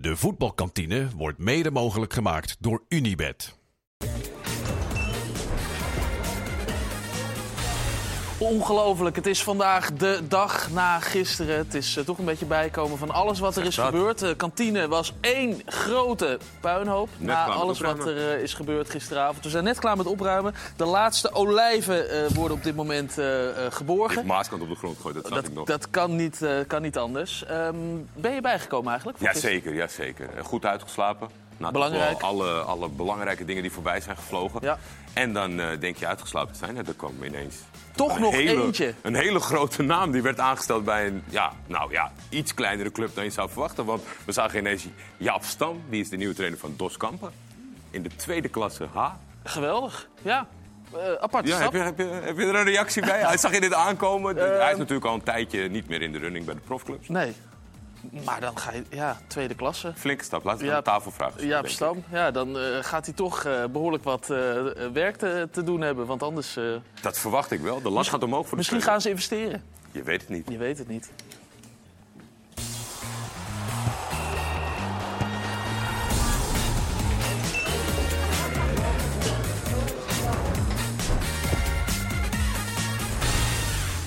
De voetbalkantine wordt mede mogelijk gemaakt door Unibed. Ongelooflijk, het is vandaag de dag na gisteren. Het is eh, toch een beetje bijkomen van alles wat er is dat. gebeurd. De kantine was één grote puinhoop Net na alles wat er eh, is gebeurd gisteravond. We zijn net klaar met opruimen. De laatste olijven eh, worden op dit moment Ik geborgen. maaskant op de grond gegooid, dat zag ik nog. Dat, dat kan, niet, kan niet anders. Ehm, ben je bijgekomen eigenlijk? Jazeker, jazeker. En Goed uitgeslapen. Nou, Belangrijk. Alle, alle belangrijke dingen die voorbij zijn gevlogen. Ja. En dan denk je uitgeslapen te zijn. Dan kwam ineens Toch een nog hele, eentje. Een hele grote naam die werd aangesteld bij een ja, nou, ja, iets kleinere club dan je zou verwachten. Want we zagen ineens Jaap Stam, die is de nieuwe trainer van Dos Kampen. In de tweede klasse H. Geweldig, ja. Eh, aparte Ja, stap. heb, je, heb, je, heb je er een reactie bij? Hij zag je dit aankomen. Hij is natuurlijk al een tijdje niet meer in de running bij de profclubs. Nee. Maar dan ga je, ja, tweede klasse. Flinke stap. Laten we Ja, aan de tafel vragen. Ja. Stam. Ja, dan eh, gaat hij toch eh, behoorlijk wat eh, werk te, te doen hebben. Want anders... Dat verwacht ik wel. De lat gaat omhoog voor de misschien gaan ze investeren. Je weet het niet. Je weet het niet.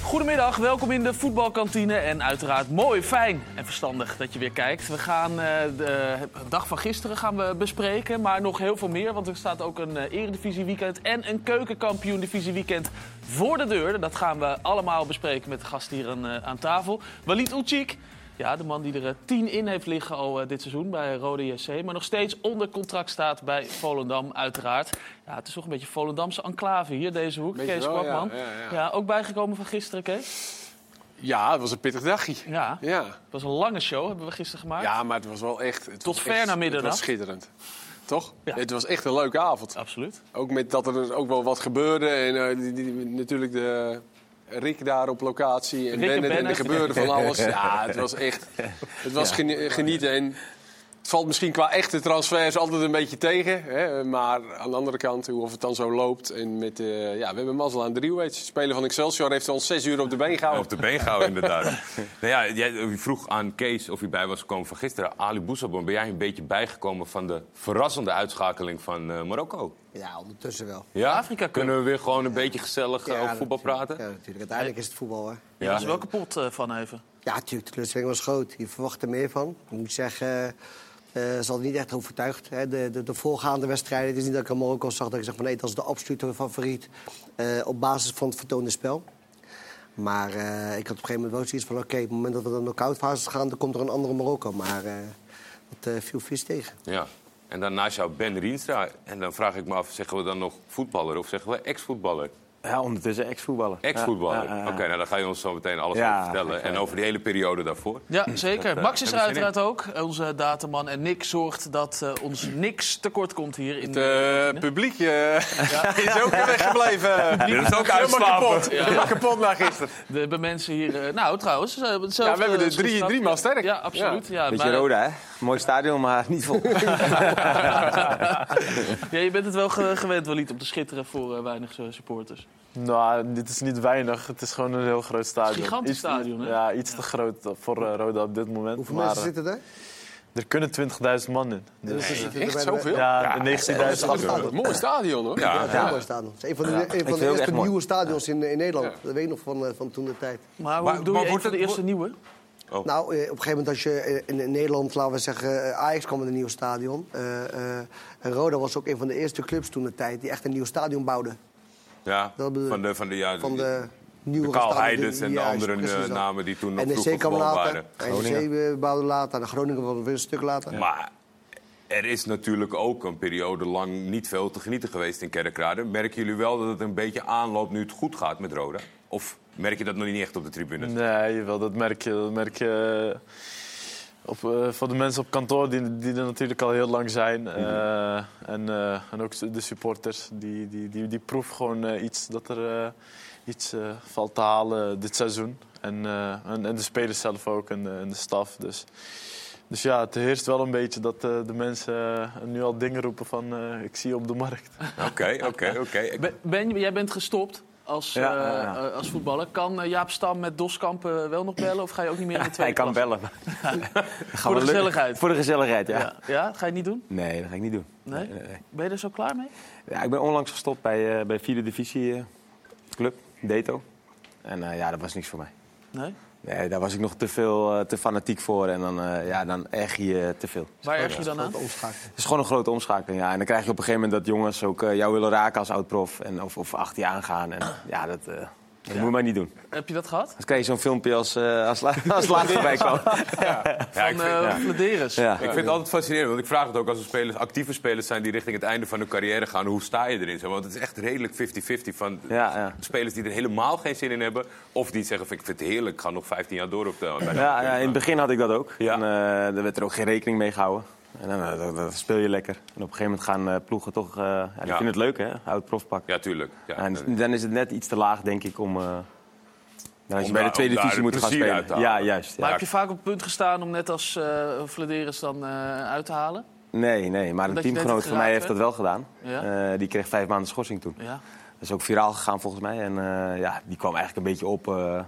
Goedemiddag, welkom in de voetbalkantine. En uiteraard mooi, fijn en verstandig dat je weer kijkt. We gaan eh, de dag van gisteren gaan we bespreken, maar nog heel veel meer. Want er staat ook een eh, eredivisie weekend en een keukenkampioen divisie weekend voor de deur. Dat gaan we allemaal bespreken met de gast hier aan, eh, aan tafel. Walid Ucik, ja, de man die er eh, tien in heeft liggen al eh, dit seizoen bij Rode JC. Maar nog steeds onder contract staat bij Volendam, uiteraard. Ja, het is toch een beetje Volendamse enclave hier, deze hoek. Beetje Kees wel, ja, Kwakman. ja, ja. ja, ook bijgekomen van gisteren, Kees? Ja, het was een pittig dagje. Ja, het Ja, was een lange show, hebben we gisteren gemaakt. ja maar het was wel echt... Het Tot was ver echt- na middernacht. Het was schitterend. Toch? Ja. Het was echt een leuke avond. Absoluut. Ook met dat er dus ook wel wat gebeurde. En eh, die, die- natuurlijk de Rick daar op locatie. En Rick en Bennett en er gebeurde van alles. Ja, het was echt... Het was geni- genieten. En valt misschien qua echte transfers altijd een beetje tegen. Hè? Maar aan de andere kant, hoe of het dan zo loopt. En met, eh, ja, we hebben mazzel aan Driehoets. Speler van Excelsior heeft ons zes uur op de been gehouden. Op de been gehouden, inderdaad. nou ja, jij u vroeg aan Kees of hij bij was gekomen van gisteren. Ali Boussabon, ben jij een beetje bijgekomen van de verrassende uitschakeling van eh, Marokko? Ja, ondertussen wel. Ja? Afrika. Kunnen we weer gewoon een beetje gezellig eh, over voetbal natuurlijk. praten? Ja, natuurlijk. Uiteindelijk is het voetbal, hè. Je was wel kapot van even. Ja, natuurlijk. De teleurstelling was groot. Je verwacht er meer van. Ik moet zeggen, eh ze niet echt overtuigd. Hè. De, de, de voorgaande wedstrijden, het is niet dat ik aan Marokko zag... dat ik zeg van nee, dat is de absolute favoriet... eh, op basis van het vertoonde spel. Maar eh, ik had op een gegeven moment wel zoiets van... oké, op het moment dat we naar de knock-out fase gaan... dan komt er een andere Marokko. Maar dat viel vies tegen. Ja. En naast jou Ben Rienstra. En dan vraag ik me af, zeggen we dan nog voetballer of zeggen we ex-voetballer? Ja, ondertussen ex-voetballer. Ex-voetballer. Ja, ja, ja. Oké, nou dan ga je ons zo meteen alles Ja, over vertellen. En over die hele periode daarvoor. Ja, zeker. eh, Max is er uiteraard ook, onze dataman. En Nick zorgt dat eh, ons niks tekort komt hier in Het de eh, publiek eh, is ook weer weggebleven. Dit is ook uitslapen. kapot. Helemaal kapot na gisteren. De hebben mensen hier... eh, nou, trouwens... hetzelfde- Ja, we hebben er drie, drie man sterk. Ja, absoluut. Ja. Beetje maar- Roda, hè? Mooi stadion, maar niet vol. Ja, je bent het wel ge- gewend, Walid, om te schitteren voor weinig supporters. Nou, dit is niet weinig. Het is gewoon een heel groot stadion. Gigantisch Iets- stadion, hè? Ja, iets te groot voor eh, Roda op dit moment. Hoeveel maar mensen eh, zitten er? er kunnen 20.000 man in. Dus Dus, er zitten Echt zoveel? ja, Ja, de 19.000 dat is achter. stadion. Een mooi stadion hoor. Ja, Ja, ja. heel mooi stadion. Het is een van de, een van de het eerste mooi. nieuwe stadions in, in Nederland. Dat weet ik nog van, eh, van toen de tijd. Maar hoe je, wordt van de het- eerste nieuwe? Nou, eh, op een gegeven moment als je eh, in, Nederland, laten we zeggen, eh, Ajax kwam met een nieuw stadion. Eh, eh, en Roda was ook een van de eerste clubs toen de tijd die echt een nieuw stadion bouwde. Ja, Dat bedoel- van de, van de, ja, Van de nieuwe de Karl Heidens en de andere precies eh, namen die toen nog vroeger kwam later, waren. NEC bouwde later, en Groningen was weer een stuk later. Maar er is natuurlijk ook een periode lang niet veel te genieten geweest in Kerkrade. Merken jullie wel dat het een beetje aanloopt nu het goed gaat met Roda? Of merk je dat nog niet echt op de tribune? Nee, jawel, dat merk je. Dat merk je eh, op, eh, voor de mensen op kantoor die, die er natuurlijk al heel lang zijn. eh, en, eh, en ook de supporters. Die, die, die, die proeven gewoon iets dat er eh, iets eh, valt te halen dit seizoen. En, eh, en, en de spelers zelf ook en de, en de staf. Dus, dus ja, het heerst wel een beetje dat eh, de mensen nu al dingen roepen van eh, ik zie je op de markt. Oké, oké, oké. Ben, jij bent gestopt als, Ja, eh, ja, ja. eh, als voetballer. Kan eh, Jaap Stam met Doskamp wel nog bellen? Of ga je ook niet meer in de Hij tweede kan klasse? bellen. Voor de gezelligheid. Voor de gezelligheid, ja. Ja. dat ga je niet doen? Nee, dat ga ik niet doen. Nee? nee, nee. Ben je er zo klaar mee? Ja, ik ben onlangs gestopt bij, bij de vierde divisie club, Deto. En ja, dat was niks voor mij. Nee? Nee, daar was ik nog te veel, eh, te fanatiek voor. En dan, eh ja, dan erg je te veel. Waar erg je dan aan? Het is gewoon een grote omschakeling, ja. En dan krijg je op een gegeven moment dat jongens ook eh, jou willen raken als oud-prof. En Of, of achter je aangaan. En ja, dat, eh, dat moet je maar niet doen. Heb je dat gehad? Dan krijg je zo'n filmpje als, eh als, la- als laatste bij kwam. Ja, Van ik vind, eh Vladeris. Ja. ik vind het altijd fascinerend, want ik vraag het ook als er spelers, actieve spelers zijn die richting het einde van hun carrière gaan. Hoe sta je erin? Want het is echt redelijk 50-50 van Ja, ja. spelers die er helemaal geen zin in hebben. Of die zeggen, van, ik vind het heerlijk, ik ga nog 15 jaar door op de, Ja, ja, in het begin had ik dat ook. Ja. En, eh, er werd er ook geen rekening mee gehouden. En dan, eh, dan- dan speel je lekker. En op een gegeven moment gaan eh, ploegen toch... eh ja, die Ja. vinden het leuk, hè? Oud profpak. Ja, tuurlijk. Ja. En dan is het net iets te laag, denk ik, om... eh, dan als je Om bij de tweede divisie moet gaan spelen. Ja, juist. ja. Maar heb je vaak op het punt gestaan om net als eh Vladeris dan eh, uit te halen? Nee, nee, maar een Omdat teamgenoot van mij heeft dat wel gedaan. Ja. Eh, die kreeg vijf maanden schorsing toen. Ja. Dat is ook viraal gegaan volgens mij. En eh, ja, die kwam eigenlijk een beetje op, eh,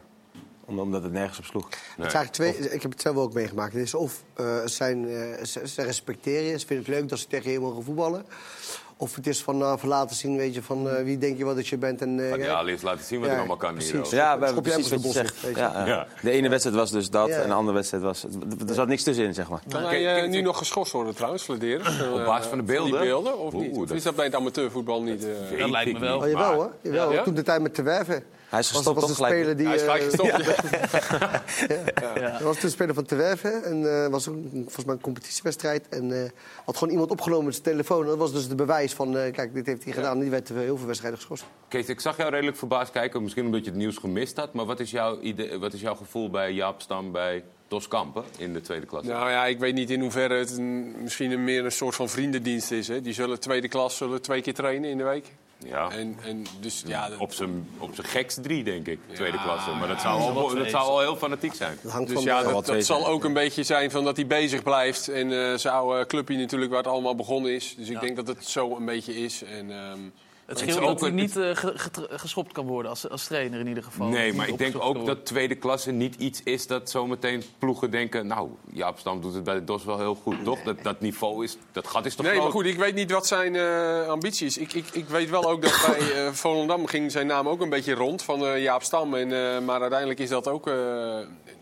omdat het nergens op sloeg. Het is eigenlijk twee, ik heb het zelf ook meegemaakt. Het is of eh, zijn, eh, ze, ze respecteren je, ze vinden het leuk dat ze tegen je mogen voetballen. Of het is van, eh, van laten zien, weet je, van eh, wie denk je wel dat je bent. En, eh, die ja, eens laten zien wat Ja, allemaal kan hier. ook. Ja, we je precies wat je op de bos, zegt. weet je. Ja. De ene wedstrijd was dus dat Ja. en de andere wedstrijd was... Er zat niks tussenin, zeg maar. Kan Kijk, hij kijk, nu nog geschorst worden trouwens, Vladeren? Op basis van de beelden? Die beelden, of Oeh, niet? Of dat- is dat bij het amateurvoetbal niet? eh? Dat lijkt me wel. Oh, jawel hoor. Jawel, Ja? Toen de tijd met Te Werven. Hij is Was, gestopt was toch een gelijk? speler die... Hij is gelijk eh, gestopt. Ja. Er was toen een speler van Te Werven en eh was ook volgens mij een competitiewedstrijd. En eh, had gewoon iemand opgenomen met zijn telefoon. Dat was dus de bewijs van, eh, kijk, dit heeft hij gedaan. En die werd heel veel wedstrijden geschorst. Kees, ik zag jou redelijk verbaasd kijken. Misschien omdat je het nieuws gemist had. Maar wat is jouw, idee, wat is jouw gevoel bij Jaap Stam bij Dos Kampen in de tweede klasse? Nou ja, ik weet niet in hoeverre het een, misschien een, meer een soort van vriendendienst is. Hè. Die zullen tweede klas zullen twee keer trainen in de week. Ja. En, en dus ja, dat- Op zijn op zijn gekst drie, denk ik, tweede klasse. Maar dat zou, wel al, dat zou al heel fanatiek zijn. Dat hangt Dus van ja, de- dat, zal ook een beetje zijn van dat hij bezig blijft. En eh zijn oude clubje natuurlijk, waar het allemaal begonnen is. Dus ik denk dat het zo een beetje is. En, ehm, Het is scheelt ook dat hij niet eh, getr- geschopt kan worden als, als trainer in ieder geval. Nee, maar ik denk ook dat tweede klasse niet iets is dat zometeen ploegen denken... nou, Jaap Stam doet het bij de DOS wel heel goed, toch? Dat, dat niveau is, dat gat is toch Nee, groot? maar goed, ik weet niet wat zijn eh, ambitie is. Ik, ik, ik weet wel ook dat bij eh, Volendam ging zijn naam ook een beetje rond van eh, Jaap Stam. En, eh, maar uiteindelijk is dat ook...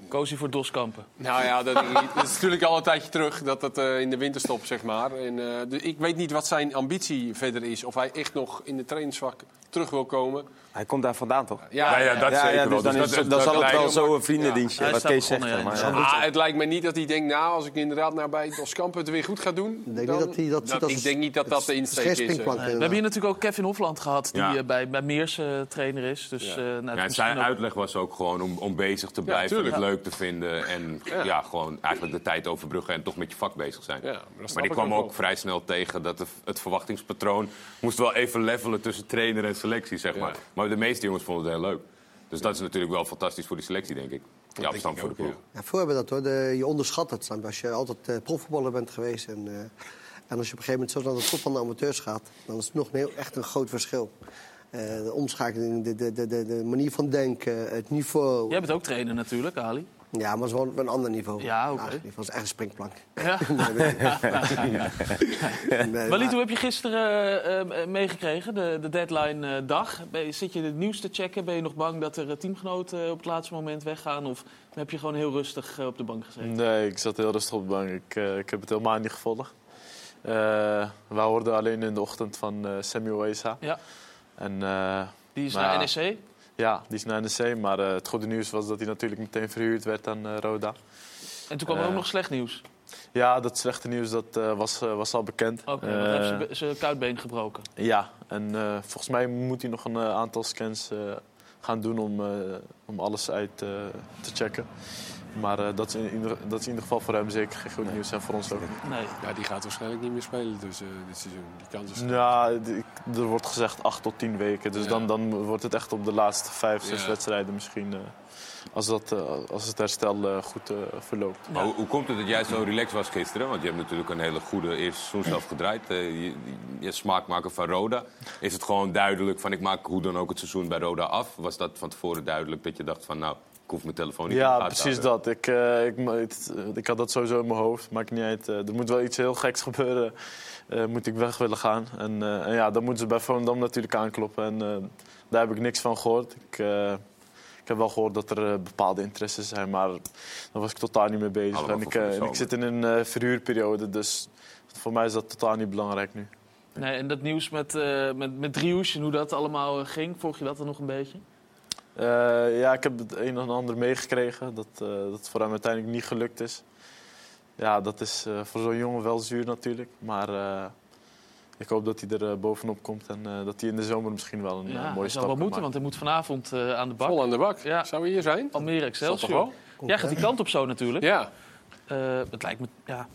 Koos hij voor Doskampen. nou ja, dat, is natuurlijk al een tijdje terug dat dat eh, in de winterstop, zeg maar. En, eh, dus ik weet niet wat zijn ambitie verder is. Of hij echt nog in de trainingsvak terug wil komen. Hij komt daar vandaan, toch? Ja, ja, dat Ja, zeker ja, wel. dus dan, Dus is, dat- dan dat zal het wel me- zo een vriendendienstje, Ja. wat Kees zegt. Ah, het lijkt me niet dat hij denkt, nou, als ik inderdaad nou bij Doskamp het weer goed ga doen... Ik denk dan- niet dat hij dat, dat- dat ik denk niet dat dat de insteek is. eh. springplank, We hebben hier natuurlijk ook Kevin Hofland gehad, die Ja. eh, bij, bij Meers eh, trainer is. Dus, Ja. eh, nou, zijn ook- uitleg was ook gewoon om, om bezig te blijven, het leuk te vinden en ja. Ja. gewoon eigenlijk de tijd overbruggen en toch met je vak bezig zijn. Ja, maar die ik kwam ook vrij snel tegen dat het verwachtingspatroon moest wel even levelen tussen trainer en selectie, zeg maar. Maar de meeste jongens vonden het heel leuk. Dus dat is natuurlijk wel fantastisch voor die selectie, denk ik. Ja, voor de ploeg. Ja, voor hebben we dat hoor. De, je onderschat het. Als je altijd eh, profvoetballer bent geweest. En, eh, en als je op een gegeven moment zo naar de top van de amateurs gaat. dan is het nog een heel, echt een groot verschil. Eh, de omschakeling, de, de, de, de, de manier van denken, het niveau. Jij bent ook trainer natuurlijk, Ali. Ja, maar het is wel een ander niveau. Ja, oké. Niveau. Het is echt een springplank. Ja. Nee, Walid, hoe heb je gisteren eh, eh, meegekregen, de, de deadline-dag? Zit je het nieuws te checken? Ben je nog bang dat er eh, teamgenoten eh, op het laatste moment weggaan? Of heb je gewoon heel rustig eh, op de bank gezeten? Nee, ik zat heel rustig op de bank. Ik, eh, ik heb het helemaal niet gevolgd. Eh we hoorden alleen in de ochtend van eh Samuel Esa. Ja. En, eh, Die is Maar naar ja. NEC. Ja, die is naar NEC. Maar eh, het goede nieuws was dat hij natuurlijk meteen verhuurd werd aan eh, Roda. En toen kwam er Eh, ook nog slecht nieuws. Ja, dat slechte nieuws dat, eh, was, eh, was al bekend. Oké, Eh, want hij heeft zijn be- zijn kuitbeen gebroken. Ja, en eh, volgens mij moet hij nog een eh, aantal scans eh, gaan doen om, eh, om alles uit eh, te checken. Maar eh, dat, is in ieder, dat is in ieder geval voor hem zeker geen goed nieuws en voor ons ook. Nee. Ja, die gaat waarschijnlijk niet meer spelen dus, eh, dit seizoen. Die kans is Ja, die- er wordt gezegd 8 tot 10 weken. Dus Ja. dan, dan wordt het echt op de laatste 5, 6 Ja. wedstrijden misschien. eh, als, dat, eh, als het herstel goed verloopt. Maar hoe, hoe komt het dat jij zo relaxed was gisteren? Want je hebt natuurlijk een hele goede eerste seizoen zelf gedraaid. Eh, je, je smaakmaker van Roda. Is het gewoon duidelijk van ik maak hoe dan ook het seizoen bij Roda af? Was dat van tevoren duidelijk dat je dacht van nou, ik hoef mijn telefoon niet Ja, te precies houden? dat. Ik, eh, ik, het- eh, ik had dat sowieso in mijn hoofd. Maakt niet uit. eh, er moet wel iets heel geks gebeuren. eh, moet ik weg willen gaan. En, eh, en ja, dan moeten ze bij Volendam natuurlijk aankloppen. En eh, daar heb ik niks van gehoord. Ik, eh, ik heb wel gehoord dat er bepaalde interesses zijn, maar daar was ik totaal niet mee bezig. Allemaal En ik, en ik zit in een eh, verhuurperiode, dus voor mij is dat totaal niet belangrijk nu. nee. En dat nieuws met, eh met, met Driehoes en hoe dat allemaal ging, volg je dat dan nog een beetje? Eh, ja, ik heb het een en ander meegekregen dat, eh, dat het voor hem uiteindelijk niet gelukt is. Ja, dat is eh, voor zo'n jongen wel zuur natuurlijk. Maar eh, ik hoop dat hij er bovenop komt en eh, dat hij in de zomer misschien wel een Ja, mooie hij stap zal wel kan moeten, maken. want hij moet vanavond eh, aan de bak. vol aan de bak. Ja. Zou we hier zijn? Almere Excelsior. wel? Jij gaat die kant op zo natuurlijk. Ja. Eh, het lijkt me, ja,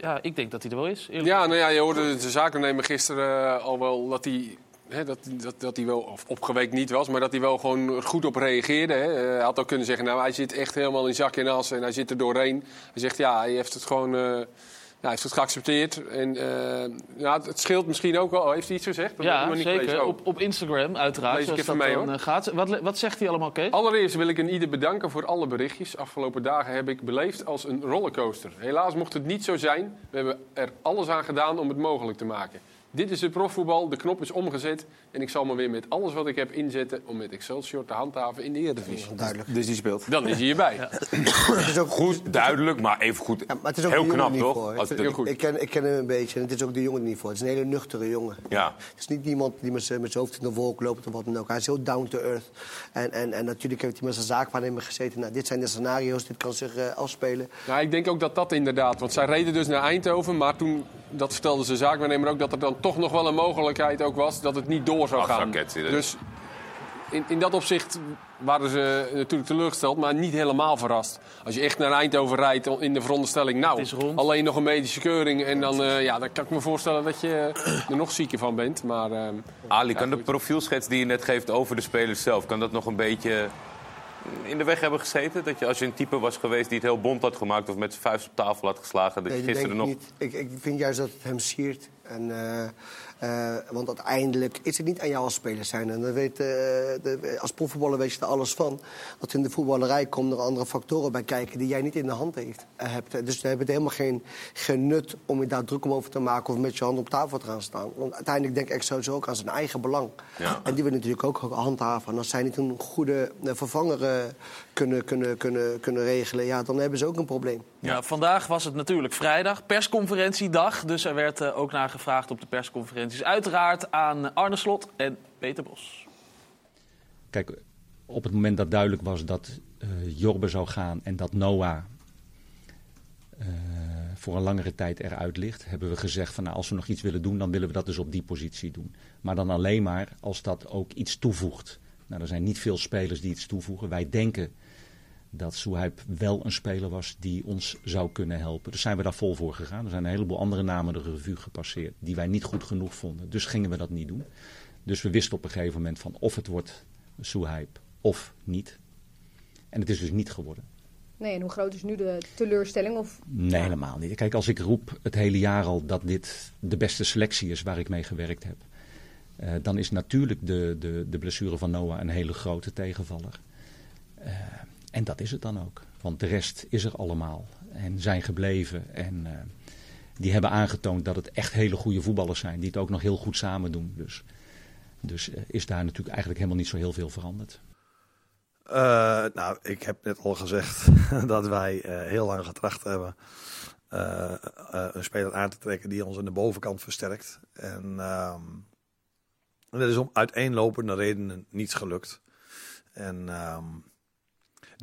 ja, ik denk dat hij er wel is. eerlijk Ja, nou ja, je hoorde de zakennemer gisteren al wel dat hij, hè, dat, dat, dat hij wel, of opgewekt niet was, maar dat hij wel gewoon goed op reageerde. Hè. Eh, Hij had ook kunnen zeggen, nou hij zit echt helemaal in zak en as en hij zit er doorheen. Hij zegt, ja, hij heeft het gewoon, eh, ja, hij heeft het geaccepteerd. En eh, ja, het- scheelt misschien ook wel. Oh, heeft hij iets gezegd? Dat Ja, niet zeker. Oh. Op, op Instagram, uiteraard. Lees ik even mee, hoor. gaat. Wat, wat zegt hij allemaal, Kees? Allereerst wil ik een ieder bedanken voor alle berichtjes. Afgelopen dagen heb ik beleefd als een rollercoaster. Helaas mocht het niet zo zijn. We hebben er alles aan gedaan om het mogelijk te maken. Dit is het profvoetbal, de knop is omgezet. En ik zal me weer met alles wat ik heb inzetten om met Excelsior te handhaven in de Eredivisie. Duidelijk. Dus die speelt. Dan is hij hierbij. Het is ook Goed, duidelijk, maar even goed. Ja, maar het is ook Heel de jongen knap, niet toch? voor. Als Het- het- Heel goed. Ik ken, ik ken hem een beetje en het is ook de jongen er niet voor. Het is een hele nuchtere jongen. Ja. Het is niet iemand die met zijn met zijn hoofd in de wolk loopt of wat dan ook. Hij is heel down to earth. En, en, en natuurlijk heeft hij met zijn zaakwaarnemer gezeten. Nou, dit zijn de scenario's, dit kan zich eh, afspelen. Nou, ik denk ook dat dat inderdaad. Want zij reden dus naar Eindhoven. Maar toen, dat vertelde zijn zaakwaarnemer ook, dat er dan toch nog wel een mogelijkheid ook was dat het niet door zou gaan. Zie je. Dus in, in dat opzicht waren ze natuurlijk teleurgesteld, maar niet helemaal verrast. Als je echt naar Eindhoven rijdt in de veronderstelling, nou, alleen nog een medische keuring. En dan, eh, ja, dan kan ik me voorstellen dat je er nog zieker van bent. Maar eh, Ali, kan de profielschets die je net geeft over de spelers zelf... kan dat nog een beetje in de weg hebben gezeten? Dat je als je een type was geweest die het heel bond had gemaakt... of met zijn vuist op tafel had geslagen, dat Nee, je dat gisteren denk nog... niet. Ik, ik vind juist dat het hem siert. En, eh, want uiteindelijk is het niet aan jou als speler zijn. En dan weet, eh, de, als profvoetballer weet je er alles van. Dat in de voetballerij komen er andere factoren bij kijken die jij niet in de hand heeft, eh, hebt. Dus daar hebben het helemaal geen, geen nut om je daar druk om over te maken of met je hand op tafel te gaan staan. Want uiteindelijk denkt Excelsior ook aan zijn eigen belang. Ja. En die wil natuurlijk ook handhaven. En als zij niet een goede vervanger kunnen, kunnen, kunnen, kunnen regelen, ja, dan hebben ze ook een probleem. Ja, vandaag was het natuurlijk vrijdag, persconferentiedag. Dus er werd ook naar gevraagd op de persconferenties. Uiteraard aan Arne Slot en Peter Bos. Kijk, op het moment dat duidelijk was dat eh Jorbe zou gaan en dat Noah eh, voor een langere tijd eruit ligt, hebben we gezegd van nou, als we nog iets willen doen, dan willen we dat dus op die positie doen. Maar dan alleen maar als dat ook iets toevoegt. Nou, er zijn niet veel spelers die iets toevoegen. Wij denken dat Soehyp wel een speler was die ons zou kunnen helpen. Dus zijn we daar vol voor gegaan. Er zijn een heleboel andere namen de revue gepasseerd die wij niet goed genoeg vonden. Dus gingen we dat niet doen. Dus we wisten op een gegeven moment van of het wordt Soehyp of niet. En het is dus niet geworden. Nee, en hoe groot is nu de teleurstelling? Of, Nee, helemaal niet. Kijk, als ik roep het hele jaar al dat dit de beste selectie is waar ik mee gewerkt heb, eh, dan is natuurlijk de, de, de blessure van Noah een hele grote tegenvaller. Eh, en dat is het dan ook. Want de rest is er allemaal en zijn gebleven. En eh, die hebben aangetoond dat het echt hele goede voetballers zijn, die het ook nog heel goed samen doen. Dus, dus eh, is daar natuurlijk eigenlijk helemaal niet zo heel veel veranderd. Eh, nou, ik heb net al gezegd dat wij heel lang getracht hebben een speler aan te trekken die ons aan de bovenkant versterkt. En ehm, dat is om uiteenlopende redenen niet gelukt. En ehm,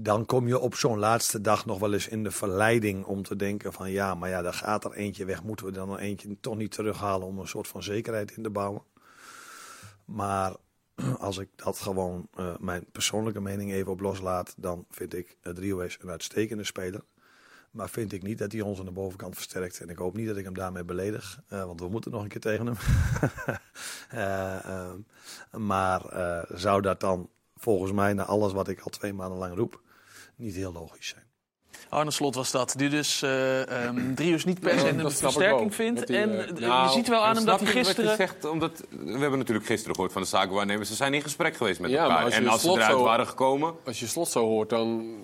dan kom je op zo'n laatste dag nog wel eens in de verleiding om te denken van ja, maar ja, daar gaat er eentje weg. Moeten we dan eentje toch niet terughalen om een soort van zekerheid in te bouwen? Maar als ik dat gewoon eh, mijn persoonlijke mening even op loslaat, dan vind ik uh, een uitstekende speler. Maar vind ik niet dat hij ons aan de bovenkant versterkt. En ik hoop niet dat ik hem daarmee beledig. eh, want we moeten nog een keer tegen hem. Eh, ehm, maar zou dat dan volgens mij, na alles wat ik al twee maanden lang roep, niet heel logisch zijn? Arne Slot was dat, die dus eh um, Drius niet per se Ja, een versterking vindt. En eh, eh, Nou, je ziet wel aan hem dat hij wat gisteren... zegt, omdat, we hebben natuurlijk gisteren gehoord van de zakenwaarnemers. Ze zijn in gesprek geweest met Ja, elkaar. en als ze eruit zo- waren gekomen... Als je slot zo hoort, dan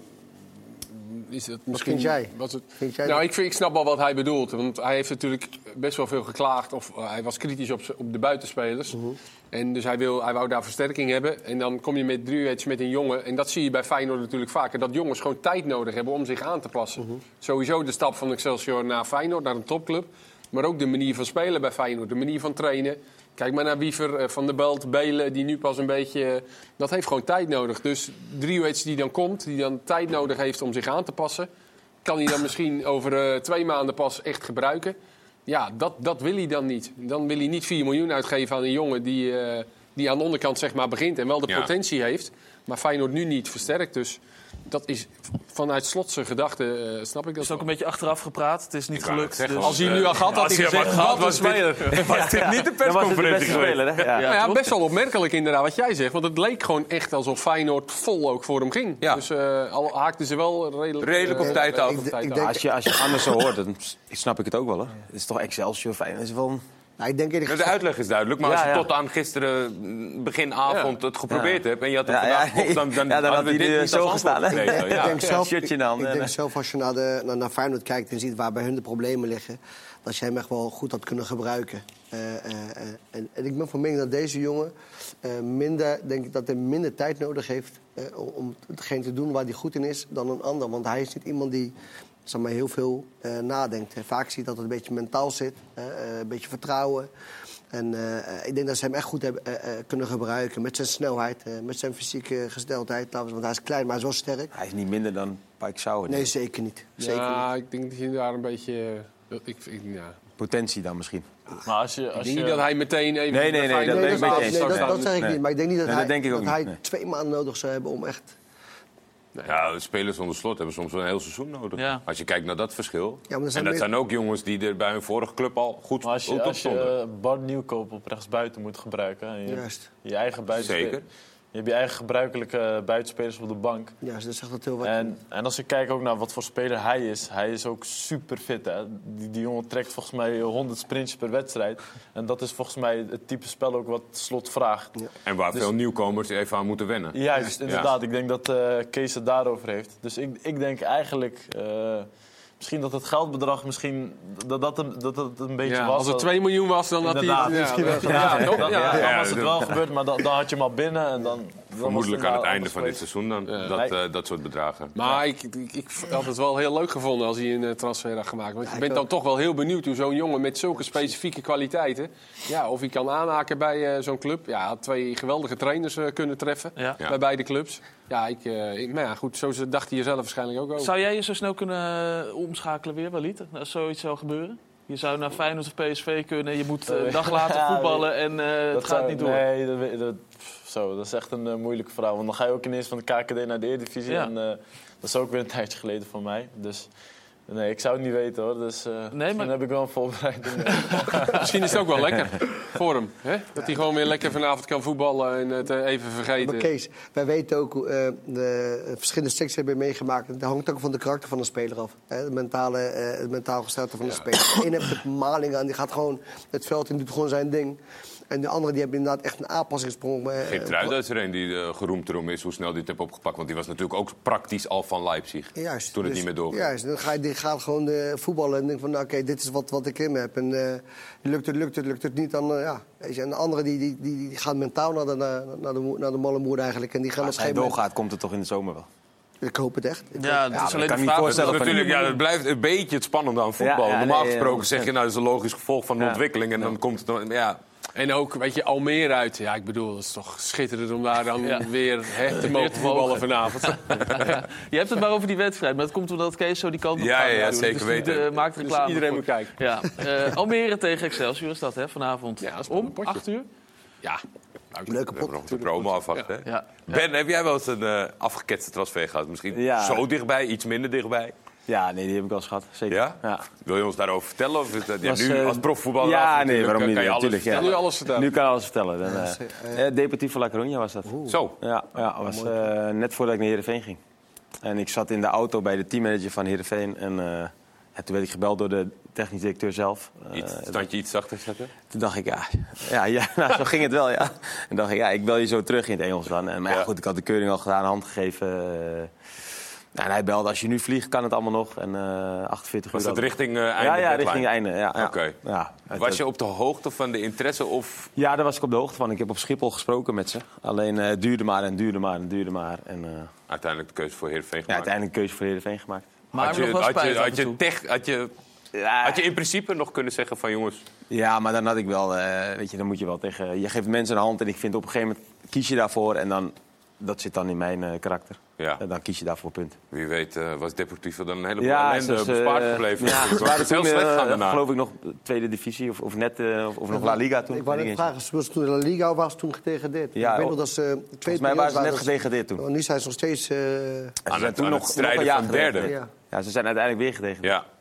is het misschien... vind jij? Was het... Vind jij nou, dat- ik, vind, ik snap wel wat hij bedoelt. Want hij heeft natuurlijk best wel veel geklaagd. Of eh, hij was kritisch op, op de buitenspelers. Mhm. En dus hij, wil, hij wou daar versterking hebben. En dan kom je met Druets met een jongen. En dat zie je bij Feyenoord natuurlijk vaker. Dat jongens gewoon tijd nodig hebben om zich aan te passen. Mhm. Sowieso de stap van Excelsior naar Feyenoord, naar een topclub. Maar ook de manier van spelen bij Feyenoord. De manier van trainen. Kijk maar naar Wiever, eh, Van der Belt, Belen, die nu pas een beetje... eh, Dat heeft gewoon tijd nodig. Dus Driewits die dan komt, die dan tijd nodig heeft om zich aan te passen... kan hij dan misschien over eh, twee maanden pas echt gebruiken. Ja, dat, dat wil hij dan niet. Dan wil hij niet 4 miljoen uitgeven aan een jongen die, die aan de onderkant zeg maar, begint... en wel de Ja. potentie heeft, maar Feyenoord nu niet versterkt. Dus dat is vanuit slotse gedachte, eh, snap ik dat is ook een beetje achteraf gepraat. Het is niet Ik gelukt. zeggen, dus- Als hij nu al gehad had, hij gezegd, gehad, speler. Was dit niet de was het persconferentie geweest? Ja. Ja, best wel opmerkelijk inderdaad wat jij zegt. Want het leek gewoon echt alsof Feyenoord vol ook voor hem ging. Ja. Dus eh, al haakten ze wel redelijk, Redelijk op eh, tijd af. Als je, als je anders zo hoort, dan snap ik het ook wel. Hè. Het is toch Excelsior fijn. Het is wel een- Nou, ik denk eerlijk De uitleg is duidelijk, maar Ja, als je ja. tot aan gisteren, mm, begin avond, het geprobeerd Ja. hebt... en je had het Ja, vandaag ja. nog, dan, dan, Ja, dan had hadden we hij dit niet zo gestaan, gekregen. Ik denk zelf, ik denk als je naar, de, naar, naar Feyenoord kijkt en ziet waar bij hun de problemen liggen, dat je hem echt wel goed had kunnen gebruiken. Eh, eh, eh, en, en ik ben van mening dat deze jongen eh, minder, denk ik dat hij minder tijd nodig heeft eh, om- om hetgeen te doen waar hij goed in is dan een ander. Want hij is niet iemand die zeg maar, heel veel eh, nadenkt. En vaak zie je dat het een beetje mentaal zit, eh, eh, een beetje vertrouwen. En eh, ik denk dat ze hem echt goed hebben, eh, eh, kunnen gebruiken met zijn snelheid, met zijn fysieke gesteldheid. Want hij is klein, maar hij is wel sterk. Hij is niet minder dan Pike Sauer. Nee, zeker niet. Zeker niet. Ja, ik denk dat je daar een beetje... Ik, ik, ja. Potentie dan misschien. Maar als je, ik als denk je, niet dat hij meteen even... Nee, nee, nee, dat nee, eens. dat, Nee. dat zeg ik Nee. niet. Maar ik denk niet dat Nee, hij, dat denk ik ook dat hij twee maanden nodig zou hebben om echt... Ja, spelers zonder slot hebben soms wel een heel seizoen nodig. Ja. Als je kijkt naar dat verschil. Ja, maar en dat meer- zijn ook jongens die er bij hun vorige club al goed maar als je, goed op als je stonden. eh, Bart Nieuwkoop op rechtsbuiten moet gebruiken... En je, Juist. je eigen buitenspeler- Zeker. Je hebt je eigen gebruikelijke buitenspelers op de bank. Ja, dus dat zegt dat heel wat. En, en als ik kijk ook naar wat voor speler hij is, hij is ook super fit. Hè? Die, die jongen trekt volgens mij 100 sprintjes per wedstrijd. En dat is volgens mij het type spel ook wat Slot vraagt. En waar dus- veel nieuwkomers even aan moeten wennen. Juist, inderdaad. Ik denk dat eh, Kees het daarover heeft. Dus ik, ik denk eigenlijk... eh, misschien dat het geldbedrag misschien... Dat dat, een- dat, dat een beetje Ja, was. als het dat- 2 miljoen was, dan had hij... Ja, Misschien dat- wel. ja, Ja, toch? dan, Ja. dan Ja, was het wel gebeurd, maar dan, dan had je hem al binnen. En dan, Vermoedelijk het aan het einde van dit seizoen dan, dat, eh, dat soort bedragen. Maar ik, ik, ik had het wel heel leuk gevonden als hij een eh, transfer had gemaakt. Want je ik bent dan toch wel heel benieuwd hoe zo'n jongen met zulke specifieke kwaliteiten... Ja, of hij kan aanhaken bij eh, zo'n club. Ja, had twee geweldige trainers eh, kunnen treffen Ja. Ja. bij beide clubs. Ja, ik, eh, ik, maar ja, goed, zo dacht hij er zelf waarschijnlijk ook over. Zou jij je zo snel kunnen eh, omschakelen weer, Walid? Als zoiets zou gebeuren? Je zou naar Feyenoord of PSV kunnen. Je moet eh, een dag later Ja, voetballen en eh, het Dat gaat zou- niet door. Nee, dat, zo, dat is echt een eh, moeilijke verhaal. Want dan ga je ook ineens van de KKD naar de Eredivisie. Ja. En eh, dat is ook weer een tijdje geleden van mij. Dus nee, ik zou het niet weten hoor. Dus eh misschien maar- heb ik wel een voorbereiding. Misschien is het ook wel lekker voor hem. Hè? Dat hij gewoon weer lekker vanavond kan voetballen en het eh, even vergeten. Maar Kees, wij weten ook hoe eh, de verschillende secties hebben we meegemaakt. Dat hangt ook van de karakter van de speler af. Hè? Het, mentale, eh, het mentaal gesteldte van de speler. De ene heeft het maling aan, die gaat gewoon het veld in, doet gewoon zijn ding. En de andere die hebben inderdaad echt een aanpassingssprong. eh, Geert Truida is er een die eh, geroemd erom is hoe snel hij het heeft opgepakt. Want die was natuurlijk ook praktisch al van Leipzig. Juist. Toen het Dus- niet meer doorging. Juist, dan ga je, die gaat gewoon eh, voetballen en denkt van, nou, oké, dit is wat, wat ik in me heb. En eh, lukt het, lukt het, lukt het niet, dan, ja. En de andere die, die, die, die gaat mentaal naar de, naar, naar de, naar de malle moer eigenlijk. En die gaan Als hij moment... doorgaat, komt het toch in de zomer wel. Ik hoop het echt. Ik Ja, dat maar is alleen kan de niet voorstellen Dat natuurlijk, ja, het blijft een beetje het spannende aan voetbal. Ja, ja, Normaal nee, gesproken ja, zeg je, nou, dat is een logisch gevolg van de Ja. ontwikkeling. En dan komt het dan, ja, En ook, weet je, Almere uit. Ja, ik bedoel, het is toch schitterend om daar dan Ja. weer hè, te mogen voetballen vanavond. Je hebt het maar over die wedstrijd, maar dat komt omdat Kees zo die kant op Ja, gaat ja, ja, zeker dus die, weten. eh, maakt Dus reclame iedereen voor. moet kijken. Ja, eh, Almere tegen Excelsior is dat hè, vanavond. Ja, dat is Om een potje. 8 uur. Ja, Leuke We hebben pot. nog de promo afwachten. hè? Ja. Ben, heb jij wel eens een eh afgeketste transfer gehad? Misschien Ja. zo dichtbij, iets minder dichtbij? Ja, nee, die heb ik eens gehad. Zeker. Ja? Wil je ons daarover vertellen? Of is dat, ja, Was, nu eh, als profvoetballer Ja, nee, waarom niet? kan je alles Natuurlijk, ja. vertellen. Nu alles vertellen. Nu kan alles vertellen. Dan, Ja, eh, eh, Deportivo La Coruña was dat. Zo. Ja, ja was eh, net voordat ik naar Heerenveen ging. En ik zat in de auto bij de teammanager van Heerenveen. En eh, ja, toen werd ik gebeld door de technisch directeur zelf. Eh, Iets, standje iets zachter zetten? toen dacht ik, ja, ja, ja nou, zo ging het wel, ja. En dacht ik, ja, ik bel je zo terug in het Engels dan. En, maar ja, Ja. goed, ik had de keuring al gedaan, hand gegeven. Eh. Nou, en hij belde, als je nu vliegt, kan het allemaal nog. En eh 48 Was uur. dat had- richting eh einde Ja, ja, richting einde. Ja, ja. Ja, het- Was je op de hoogte van de interesse of... ja, daar was ik op de hoogte van. Ik heb op Schiphol gesproken met ze. Alleen eh, het duurde maar en duurde maar en duurde maar. En eh, Uiteindelijk de keuze voor Heerenveen ja, gemaakt? uiteindelijk een keuze voor Heerenveen gemaakt. Maar had, nog je, wel had, spijt je, had, je tech, had, je, Ja, had je in principe nog kunnen zeggen van jongens... Ja, maar dan had ik wel, eh, weet je, dan moet je wel tegen. Je geeft mensen een hand en ik vind op een gegeven moment kies je daarvoor en dan dat zit dan in mijn eh, karakter. Ja, En dan kies je daarvoor punt. wie weet eh, was Deportivo dan een heleboel Ja, ellende dus, bespaard eh, gebleven. Ja, Het was waren heel toen, slecht eh, gaan daarna. geloof ik nog tweede divisie of, of net eh, of, of nog La Liga toen. Ik wou net vragen, was toen de La Liga of was het toen gedegradeerd? Ja, ik weet oh, nog dat ze twee Volgens mij waren ze net gedegradeerd toen. waren. Nu zijn ze nog steeds... eh, En ze Aan zijn het- toen aan nog, het strijden van derde. ja. Ja, ze zijn uiteindelijk weer gedegradeerd. Ja.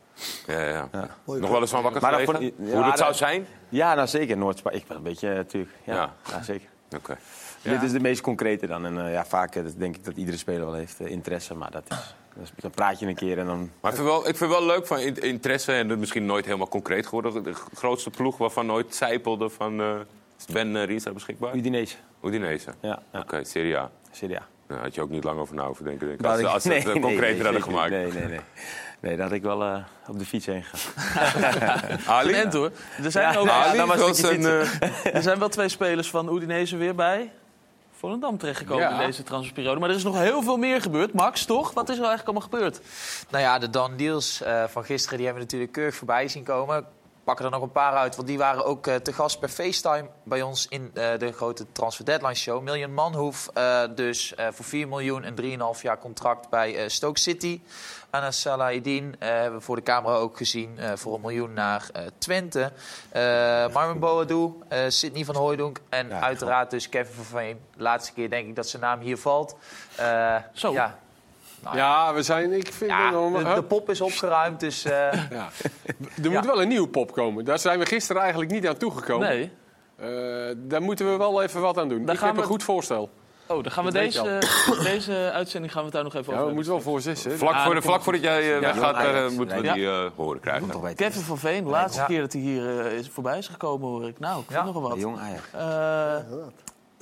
Ja, ja. Mooi Nog wel eens van wakker Maar dan gelegen? vond- ja, Hoe dat zou zijn? Ja, nou zeker. Noord Ik ben een beetje, eh, natuurlijk. Ja, Ja. ja. zeker. Oké. Dit is de meest concrete dan. En eh, ja, vaak eh, dat denk ik dat iedere speler wel heeft eh, interesse. Maar dat is, dat dan praat je een keer en dan... Maar ik vind, wel, ik vind wel leuk van in- interesse en misschien nooit helemaal concreet geworden. De grootste ploeg waarvan nooit zijpelde van... Ben uh, Rienstra beschikbaar? Udinese. Udinese. Ja, ja. Oké, Serie A. Serie A. Daar had je ook niet lang over na hoeven denken. Denk ik. Dat Als, als ze het eh, concreter nee, hadden gemaakt. Nee, nee, nee. Nee, daar had ik wel eh, op de fiets heen gegaan. Ali? Hoor. Er zijn, ook, Ali was een... eh, er zijn wel twee spelers van Udinese weer bij Volendam terechtgekomen Ja. in deze transferperiode. Maar er is nog heel veel meer gebeurd. Max, toch? Wat is er eigenlijk allemaal gebeurd? Nou ja, de Dan Deals eh, van gisteren die hebben we natuurlijk keurig voorbij zien komen. Ik pak er nog een paar uit, want die waren ook eh, te gast per FaceTime bij ons in eh, de grote Transfer Deadline Show. Miljan Manhoef, eh, dus eh, voor 4 miljoen en 3,5 jaar contract bij eh, Stoke City. Anas Salahidin eh, hebben we voor de camera ook gezien eh, voor een miljoen naar eh, Twente. Eh Marvin Boadu, eh Sidney van Hooijdonk en Ja, uiteraard dus Kevin van Veen. Laatste keer denk ik dat zijn naam hier valt. Eh, Zo. Ja, Nou Ja, we zijn... Ik vind ja, het nog- de, de pop is opgeruimd, dus... eh, Ja. Er moet wel een nieuwe pop komen. Daar zijn we gisteren eigenlijk niet aan toegekomen. Nee. Eh, daar moeten we wel even wat aan doen. Daar ik heb we- een goed voorstel. Oh, dan gaan we deze, deze uitzending gaan we daar nog even Ja, over we moeten wel voor zes, hè? vlak, Ah, voor, dat vlak voordat jij eh, weggaat, eh, moeten we Ja. die eh, horen krijgen. Kevin van Veen, de laatste Ja. keer dat hij hier is voorbij is gekomen, hoor ik. Nou, ik vind Ja. nogal wat. Jong Ajax. Eh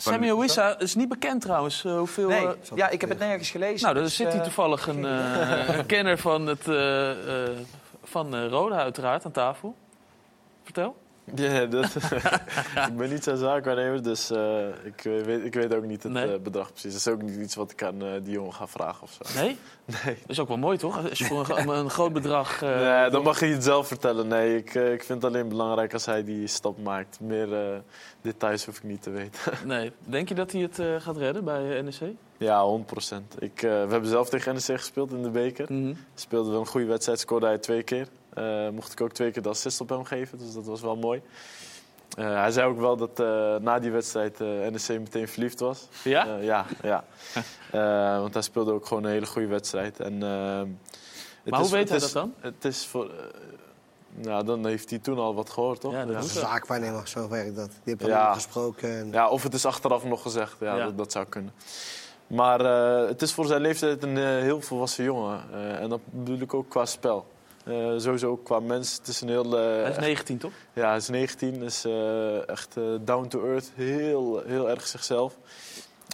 Samuel Wissa is niet bekend trouwens. eh, hoeveel, nee, eh, ja, ik heb het nergens gelezen. nou, dan dus, zit hij eh, toevallig een, een kenner van, het, van Roda uiteraard aan tafel. Vertel. Ja, dat, ik ben niet zijn zaakwaarnemer, dus eh, ik, eh, weet, ik weet ook niet het Nee. eh, bedrag precies. Dat is ook niet iets wat ik aan die jongen ga vragen of zo. Nee? Nee. Dat is ook wel mooi, toch? Als je voor een, gro- een groot bedrag... Nee, dan mag je het zelf vertellen. Nee, ik, ik vind het alleen belangrijk als hij die stap maakt. Meer details hoef ik niet te weten. nee. Denk je dat hij het gaat redden bij NEC? ja, 100 procent. We hebben zelf tegen NEC gespeeld in de beker. Mhm. Speelde wel een goede wedstrijd, scoorde hij twee keer. Eh, mocht ik ook twee keer de assist op hem geven, dus dat was wel mooi. Eh, hij zei ook wel dat eh, na die wedstrijd eh NEC meteen verliefd was. Ja? Eh, ja, ja. Eh, want hij speelde ook gewoon een hele goede wedstrijd. En, het Maar hoe is- weet het hij is- dat dan? Het is voor... nou, dan heeft hij toen al wat gehoord, toch? Ja, dat is een zaakwaarnemer, zo werkt dat. Die heeft Ja. ja. gesproken. En... ja, of het is achteraf nog gezegd. Ja, Ja. Dat, dat zou kunnen. Maar eh, het is voor zijn leeftijd een eh, heel volwassen jongen. Eh, en dat bedoel ik ook qua spel. Eh, sowieso qua mens. Het is een heel... eh, Hij is echt- 19, toch? ja, hij is 19, is eh, echt down to earth. Heel, heel erg zichzelf.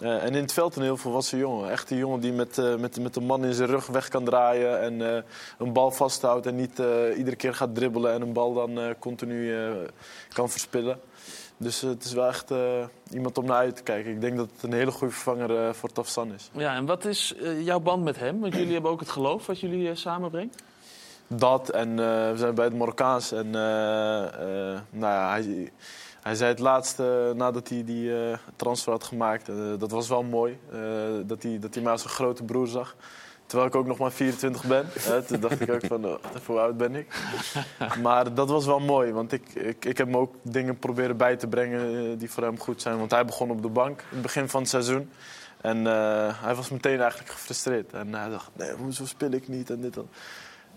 En in het veld een heel volwassen jongen. Echt een jongen die met, met, met de man in zijn rug weg kan draaien. En een bal vasthoudt en niet iedere keer gaat dribbelen. En een bal dan continu kan verspillen. Dus het is wel echt iemand om naar uit te kijken. Ik denk dat het een hele goede vervanger voor Tafsan is. Ja, en wat is jouw band met hem? Want jullie hebben ook het geloof wat jullie samenbrengt. Dat en eh, we zijn bij het Marokkaans. En eh, eh, nou ja, hij, hij zei het laatste nadat hij die transfer had gemaakt. dat was wel mooi. dat, hij, dat hij mij als een grote broer zag. Terwijl ik ook nog maar 24 ben. Hè, toen dacht ik ook van, oh, hoe oud ben ik? Maar dat was wel mooi, want ik, ik, ik heb hem ook dingen proberen bij te brengen die voor hem goed zijn. Want hij begon op de bank in het begin van het seizoen. En hij was meteen eigenlijk gefrustreerd. En hij dacht, nee, hoezo speel ik niet en dit en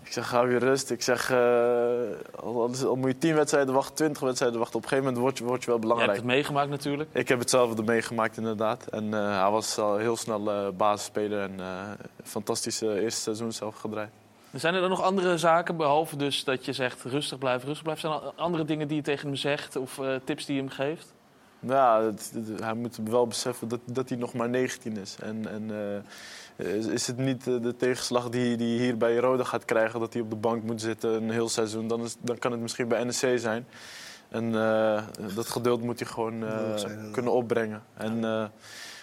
Ik zeg, hou je rust. Ik zeg, eh, al, moet je 10 wedstrijden wachten, 20 wedstrijden wachten. Op een gegeven moment word je, word je wel Je hebt belangrijk. het meegemaakt natuurlijk. Ik heb hetzelfde meegemaakt inderdaad. En eh, hij was al heel snel eh basisspeler en fantastische eerste seizoen zelf gedraaid. Zijn er dan nog andere zaken, behalve dus dat je zegt rustig blijven, rustig blijven? Zijn er andere dingen die je tegen hem zegt of tips die je hem geeft? Het- het- hij moet wel beseffen dat, dat hij nog maar 19 is. En, en is, is het niet eh, de tegenslag die die hij hier bij Roda gaat krijgen... dat hij op de bank moet zitten een heel seizoen... dan, is, dan kan het misschien bij NEC zijn. En eh, dat geduld moet hij gewoon eh, kunnen opbrengen. En eh,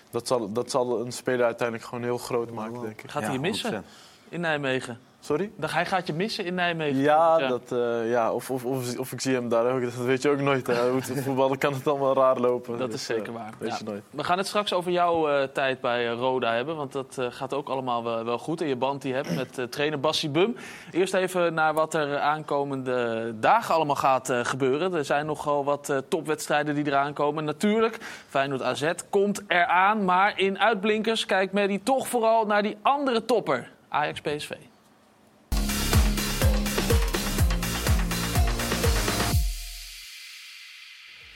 dat, zal, dat zal een speler uiteindelijk gewoon heel groot maken, denk ik. Gaat hij je missen 100%. in Nijmegen? Sorry? Dan, hij gaat je missen in Nijmegen. Ja, Dat, eh, ja of, of, of, of ik zie hem daar ook. Dat weet je ook nooit. Hè. Hoe het voetballen kan het allemaal raar lopen. Dat Dus, is zeker eh, waar. Weet Ja. je nooit. We gaan het straks over jouw eh, tijd bij Roda hebben. Want dat gaat ook allemaal wel, wel goed. En je band die je hebt met trainer Bassi Bum. Eerst even naar wat er aankomende dagen allemaal gaat gebeuren. Er zijn nogal wat topwedstrijden die eraan komen. Natuurlijk, Feyenoord AZ komt eraan. Maar in uitblinkers kijkt Medi toch vooral naar die andere topper. Ajax PSV.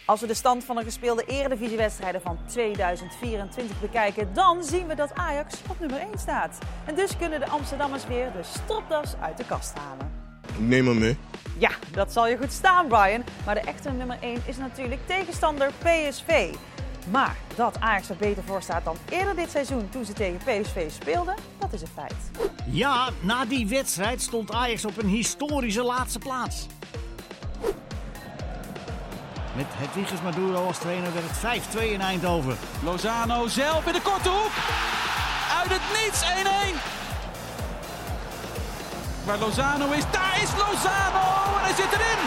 Als we de stand van de gespeelde eredivisiewedstrijden van 2024 bekijken, dan zien we dat Ajax op nummer 1 staat. En dus kunnen de Amsterdammers weer de stropdas uit de kast halen. Neem me mee. Ja, dat zal je goed staan, Brian. Maar de echte nummer 1 is natuurlijk tegenstander PSV. Maar dat Ajax er beter voor staat dan eerder dit seizoen toen ze tegen PSV speelden, dat is een feit. Ja, na die wedstrijd stond Ajax op een historische laatste plaats. Met Hedwiges Maduro als trainer werd het 5-2 in Eindhoven. Lozano zelf in de korte hoek. Uit het niets 1-1. Waar Lozano is, daar is Lozano en hij zit erin.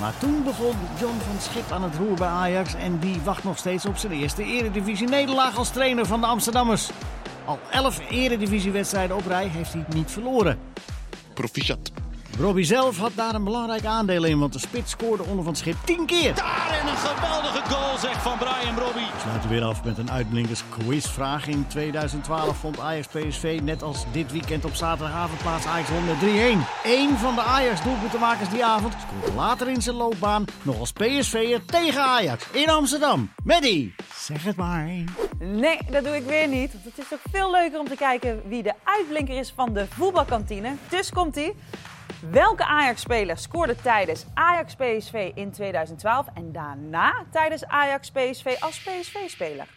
Maar toen begon John van Schip aan het roer bij Ajax en die wacht nog steeds op zijn eerste eredivisie nederlaag als trainer van de Amsterdammers. Al 11 eredivisiewedstrijden op rij heeft hij niet verloren. Proficiat. Robbie zelf had daar een belangrijk aandeel in, want de spits scoorde onder van Schip 10 keer. Daar en een geweldige goal zeg van Brian Brobby. We sluiten weer af met een uitblinkers quizvraag. In 2012 vond Ajax PSV net als dit weekend op zaterdagavond plaats Ajax won met 3-1. Eén van de Ajax doelpuntenmakers die avond scoorde later in zijn loopbaan nog als PSV'er tegen Ajax in Amsterdam. Maddie, zeg het maar. Nee, dat doe ik weer niet. Want het is toch veel leuker om te kijken wie de uitblinker is van de voetbalkantine. Dus komt ie. Welke Ajax-speler scoorde tijdens Ajax-PSV in 2012 en daarna tijdens Ajax-PSV als PSV-speler?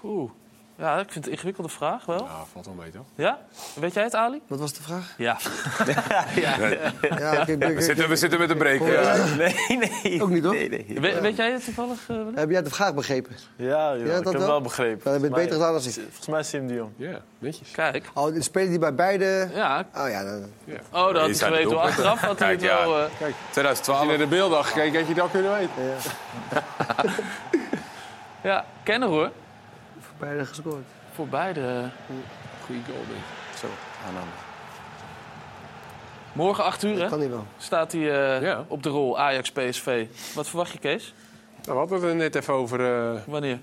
Poeh. Ja, ik vind het een ingewikkelde vraag wel. Ja, valt wel mee toch? Ja? Weet jij het, Ali? Wat was de vraag? Ja. Ja, ik- ik- We zitten, we zitten met een break. Nee, nee. Ook niet, hoor. Nee, nee. We- weet jij het toevallig? eh? Heb jij de vraag begrepen? Ja, ja, Ja, ik dat heb wel? wel begrepen. Dan heb je het beter gedaan dan ik. Volgens mij is Sim de Jong. Ja, netjes. Kijk. Oh, de speler die bij beide... Ja. Oh ja, dan... Oh, dat had ik zijn geweten. Achteraf had hij het Kijk, ja. wel... eh, Kijk, 2012. als je naar de beelden had gekeken, had je dat kunnen weten. ja, kenner hoor. Voor beide gescoord. Voor beide. Goeie goal, denk ik. Zo, aanhanden. Morgen 8 uur, hè? Kan hij wel. Staat hij eh, Ja. op de rol Ajax-PSV. Wat verwacht je, Kees? Nou, we hadden het er net even over. eh, Wanneer?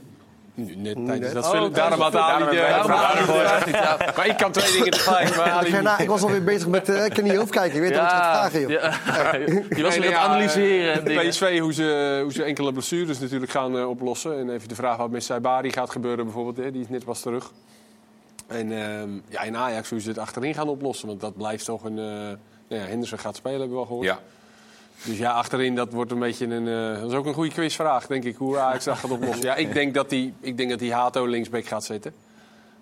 Net tijdens dat Oh, film. oké. Daarom had Ali de eh. Maar ik kan twee dingen tegelijk. Maar Ali Ik, ik was alweer bezig met... eh, ik kan niet hoofd kijken. Je weet toch wat je gaat vragen, joh. Je was weer aan het analyseren en eh. PSV, hoe ze, hoe ze enkele blessures natuurlijk gaan eh, oplossen. En even de vraag wat met Saibari gaat gebeuren bijvoorbeeld. Hè, die is net pas terug. En ehm, ja, in Ajax hoe ze het achterin gaan oplossen. Want dat blijft toch een... eh nou ja, Henderson gaat spelen, hebben we al gehoord. Ja. Dus ja, achterin, dat wordt een beetje een... eh, dat is ook een goede quizvraag, denk ik, hoe Ajax dat gaat oplossen. Ja, ik denk dat hij ik denk dat die Hato linksback gaat zetten.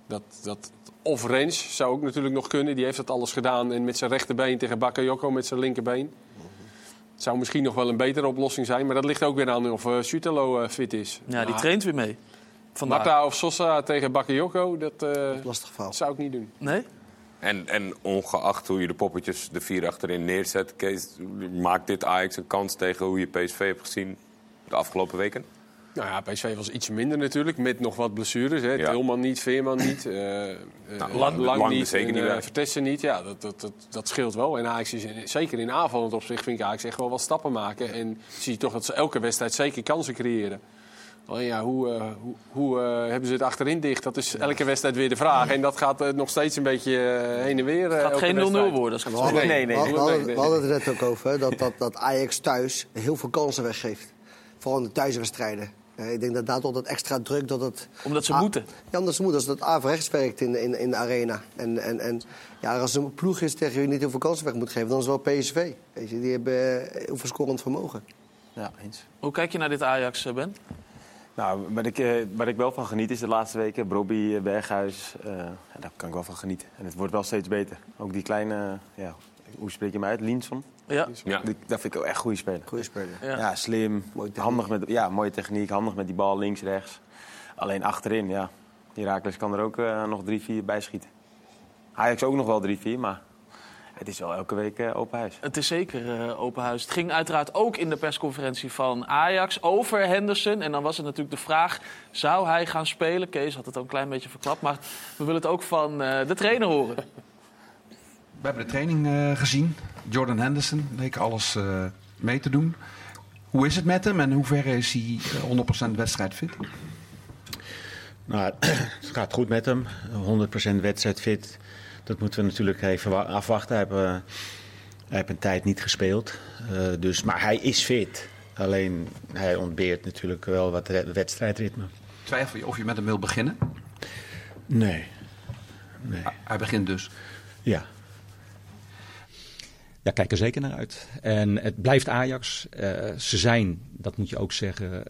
Dat, dat, of Rens zou ook natuurlijk nog kunnen. Die heeft dat alles gedaan. En met zijn rechterbeen tegen Bakayoko met zijn linkerbeen. Het zou misschien nog wel een betere oplossing zijn. Maar dat ligt ook weer aan of uh, Sutelo eh, fit is. Ja, die traint weer mee. Vandaag. Marta of Sosa tegen Bakayoko, dat eh, Lastig verhaal. zou ik niet doen. Nee? En, en ongeacht hoe je de poppetjes, de vier achterin neerzet, Kees, maakt dit Ajax een kans tegen hoe je PSV hebt gezien de afgelopen weken? Nou ja, PSV was iets minder natuurlijk, met nog wat blessures. Hè. Ja. Tilman niet, Veerman niet, eh, eh, Lang- Lang niet, zeker en, niet eh. Vertessen niet. Ja, dat, dat, dat, dat scheelt wel. En Ajax is in- zeker in aanvallend opzicht vind ik Ajax echt wel wat stappen maken. En zie je toch dat ze elke wedstrijd zeker kansen creëren. Alleen ja, hoe, eh, hoe, hoe eh, hebben ze het achterin dicht? Dat is elke wedstrijd weer de vraag. En dat gaat eh, nog steeds een beetje heen en weer. Het gaat geen 0-0 worden. We hadden, we hadden- we hadden- we hadden het er net ook over, dat, dat, dat Ajax thuis heel veel kansen weggeeft. Vooral in de thuiswedstrijden. Eh, ik denk dat daar tot dat extra druk... Dat het Omdat ze Ah, moeten. Ja, omdat ze moeten. Als het averechts werkt in, in, in de arena. En, en, en ja, als er een ploeg is tegen wie je niet heel veel kansen weg moet geven... dan is het wel PSV. Weet je, die hebben heel veel scorend vermogen. Ja, eens. Hoe kijk je naar dit Ajax, Ben? Nou, waar ik, eh, waar ik wel van geniet is de laatste weken. Brobby, eh, Berghuis, eh, ja, daar kan ik wel van genieten. En het wordt wel steeds beter. Ook die kleine, ja, hoe spreek je hem uit? Linson? Ja. Ja. Die, dat vind ik ook echt goede speler. Goeie speler. Ja. Ja, slim, handig met, ja, mooie techniek, handig met die bal links, rechts. Alleen achterin, ja. Herakles kan er ook nog drie, vier bij schieten. Ajax ook nog wel drie, vier, maar het is wel elke week eh, open huis. Het is zeker eh, open huis. Het ging uiteraard ook in de persconferentie van Ajax over Henderson. En dan was het natuurlijk de vraag, zou hij gaan spelen? Kees had het al een klein beetje verklapt. Maar we willen het ook van eh, de trainer horen. We hebben de training eh, gezien. Jordan Henderson leek alles eh, mee te doen. Hoe is het met hem en in hoeverre is hij eh, 100% wedstrijdfit? Nou, het gaat goed met hem. 100% wedstrijdfit. Dat moeten we natuurlijk even wa- afwachten. Hij heeft, eh, hij heeft een tijd niet gespeeld. Eh, dus, maar hij is fit. Alleen hij ontbeert natuurlijk wel wat wedstrijdritme. Twijfel je of je met hem wil beginnen? Nee. nee. Hij begint dus. Ja. Ja, kijk er zeker naar uit. En het blijft Ajax. Eh, ze zijn, dat moet je ook zeggen,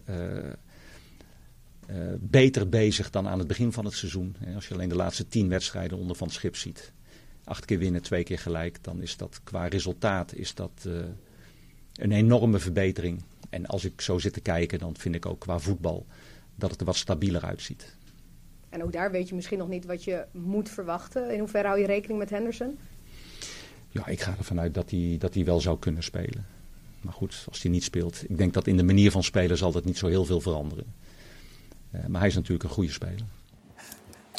beter bezig dan aan het begin van het seizoen. Eh, Als je alleen de laatste tien wedstrijden onder Van het Schip ziet. Acht keer winnen, twee keer gelijk. Dan is dat qua resultaat is dat, eh, een enorme verbetering. En als ik zo zit te kijken, dan vind ik ook qua voetbal dat het er wat stabieler uitziet. En ook daar weet je misschien nog niet wat je moet verwachten. In hoeverre hou je rekening met Henderson? Ja, ik ga ervan uit dat hij, dat hij wel zou kunnen spelen. Maar goed, als hij niet speelt. Ik denk dat in de manier van spelen zal dat niet zo heel veel veranderen. Eh, maar hij is natuurlijk een goede speler.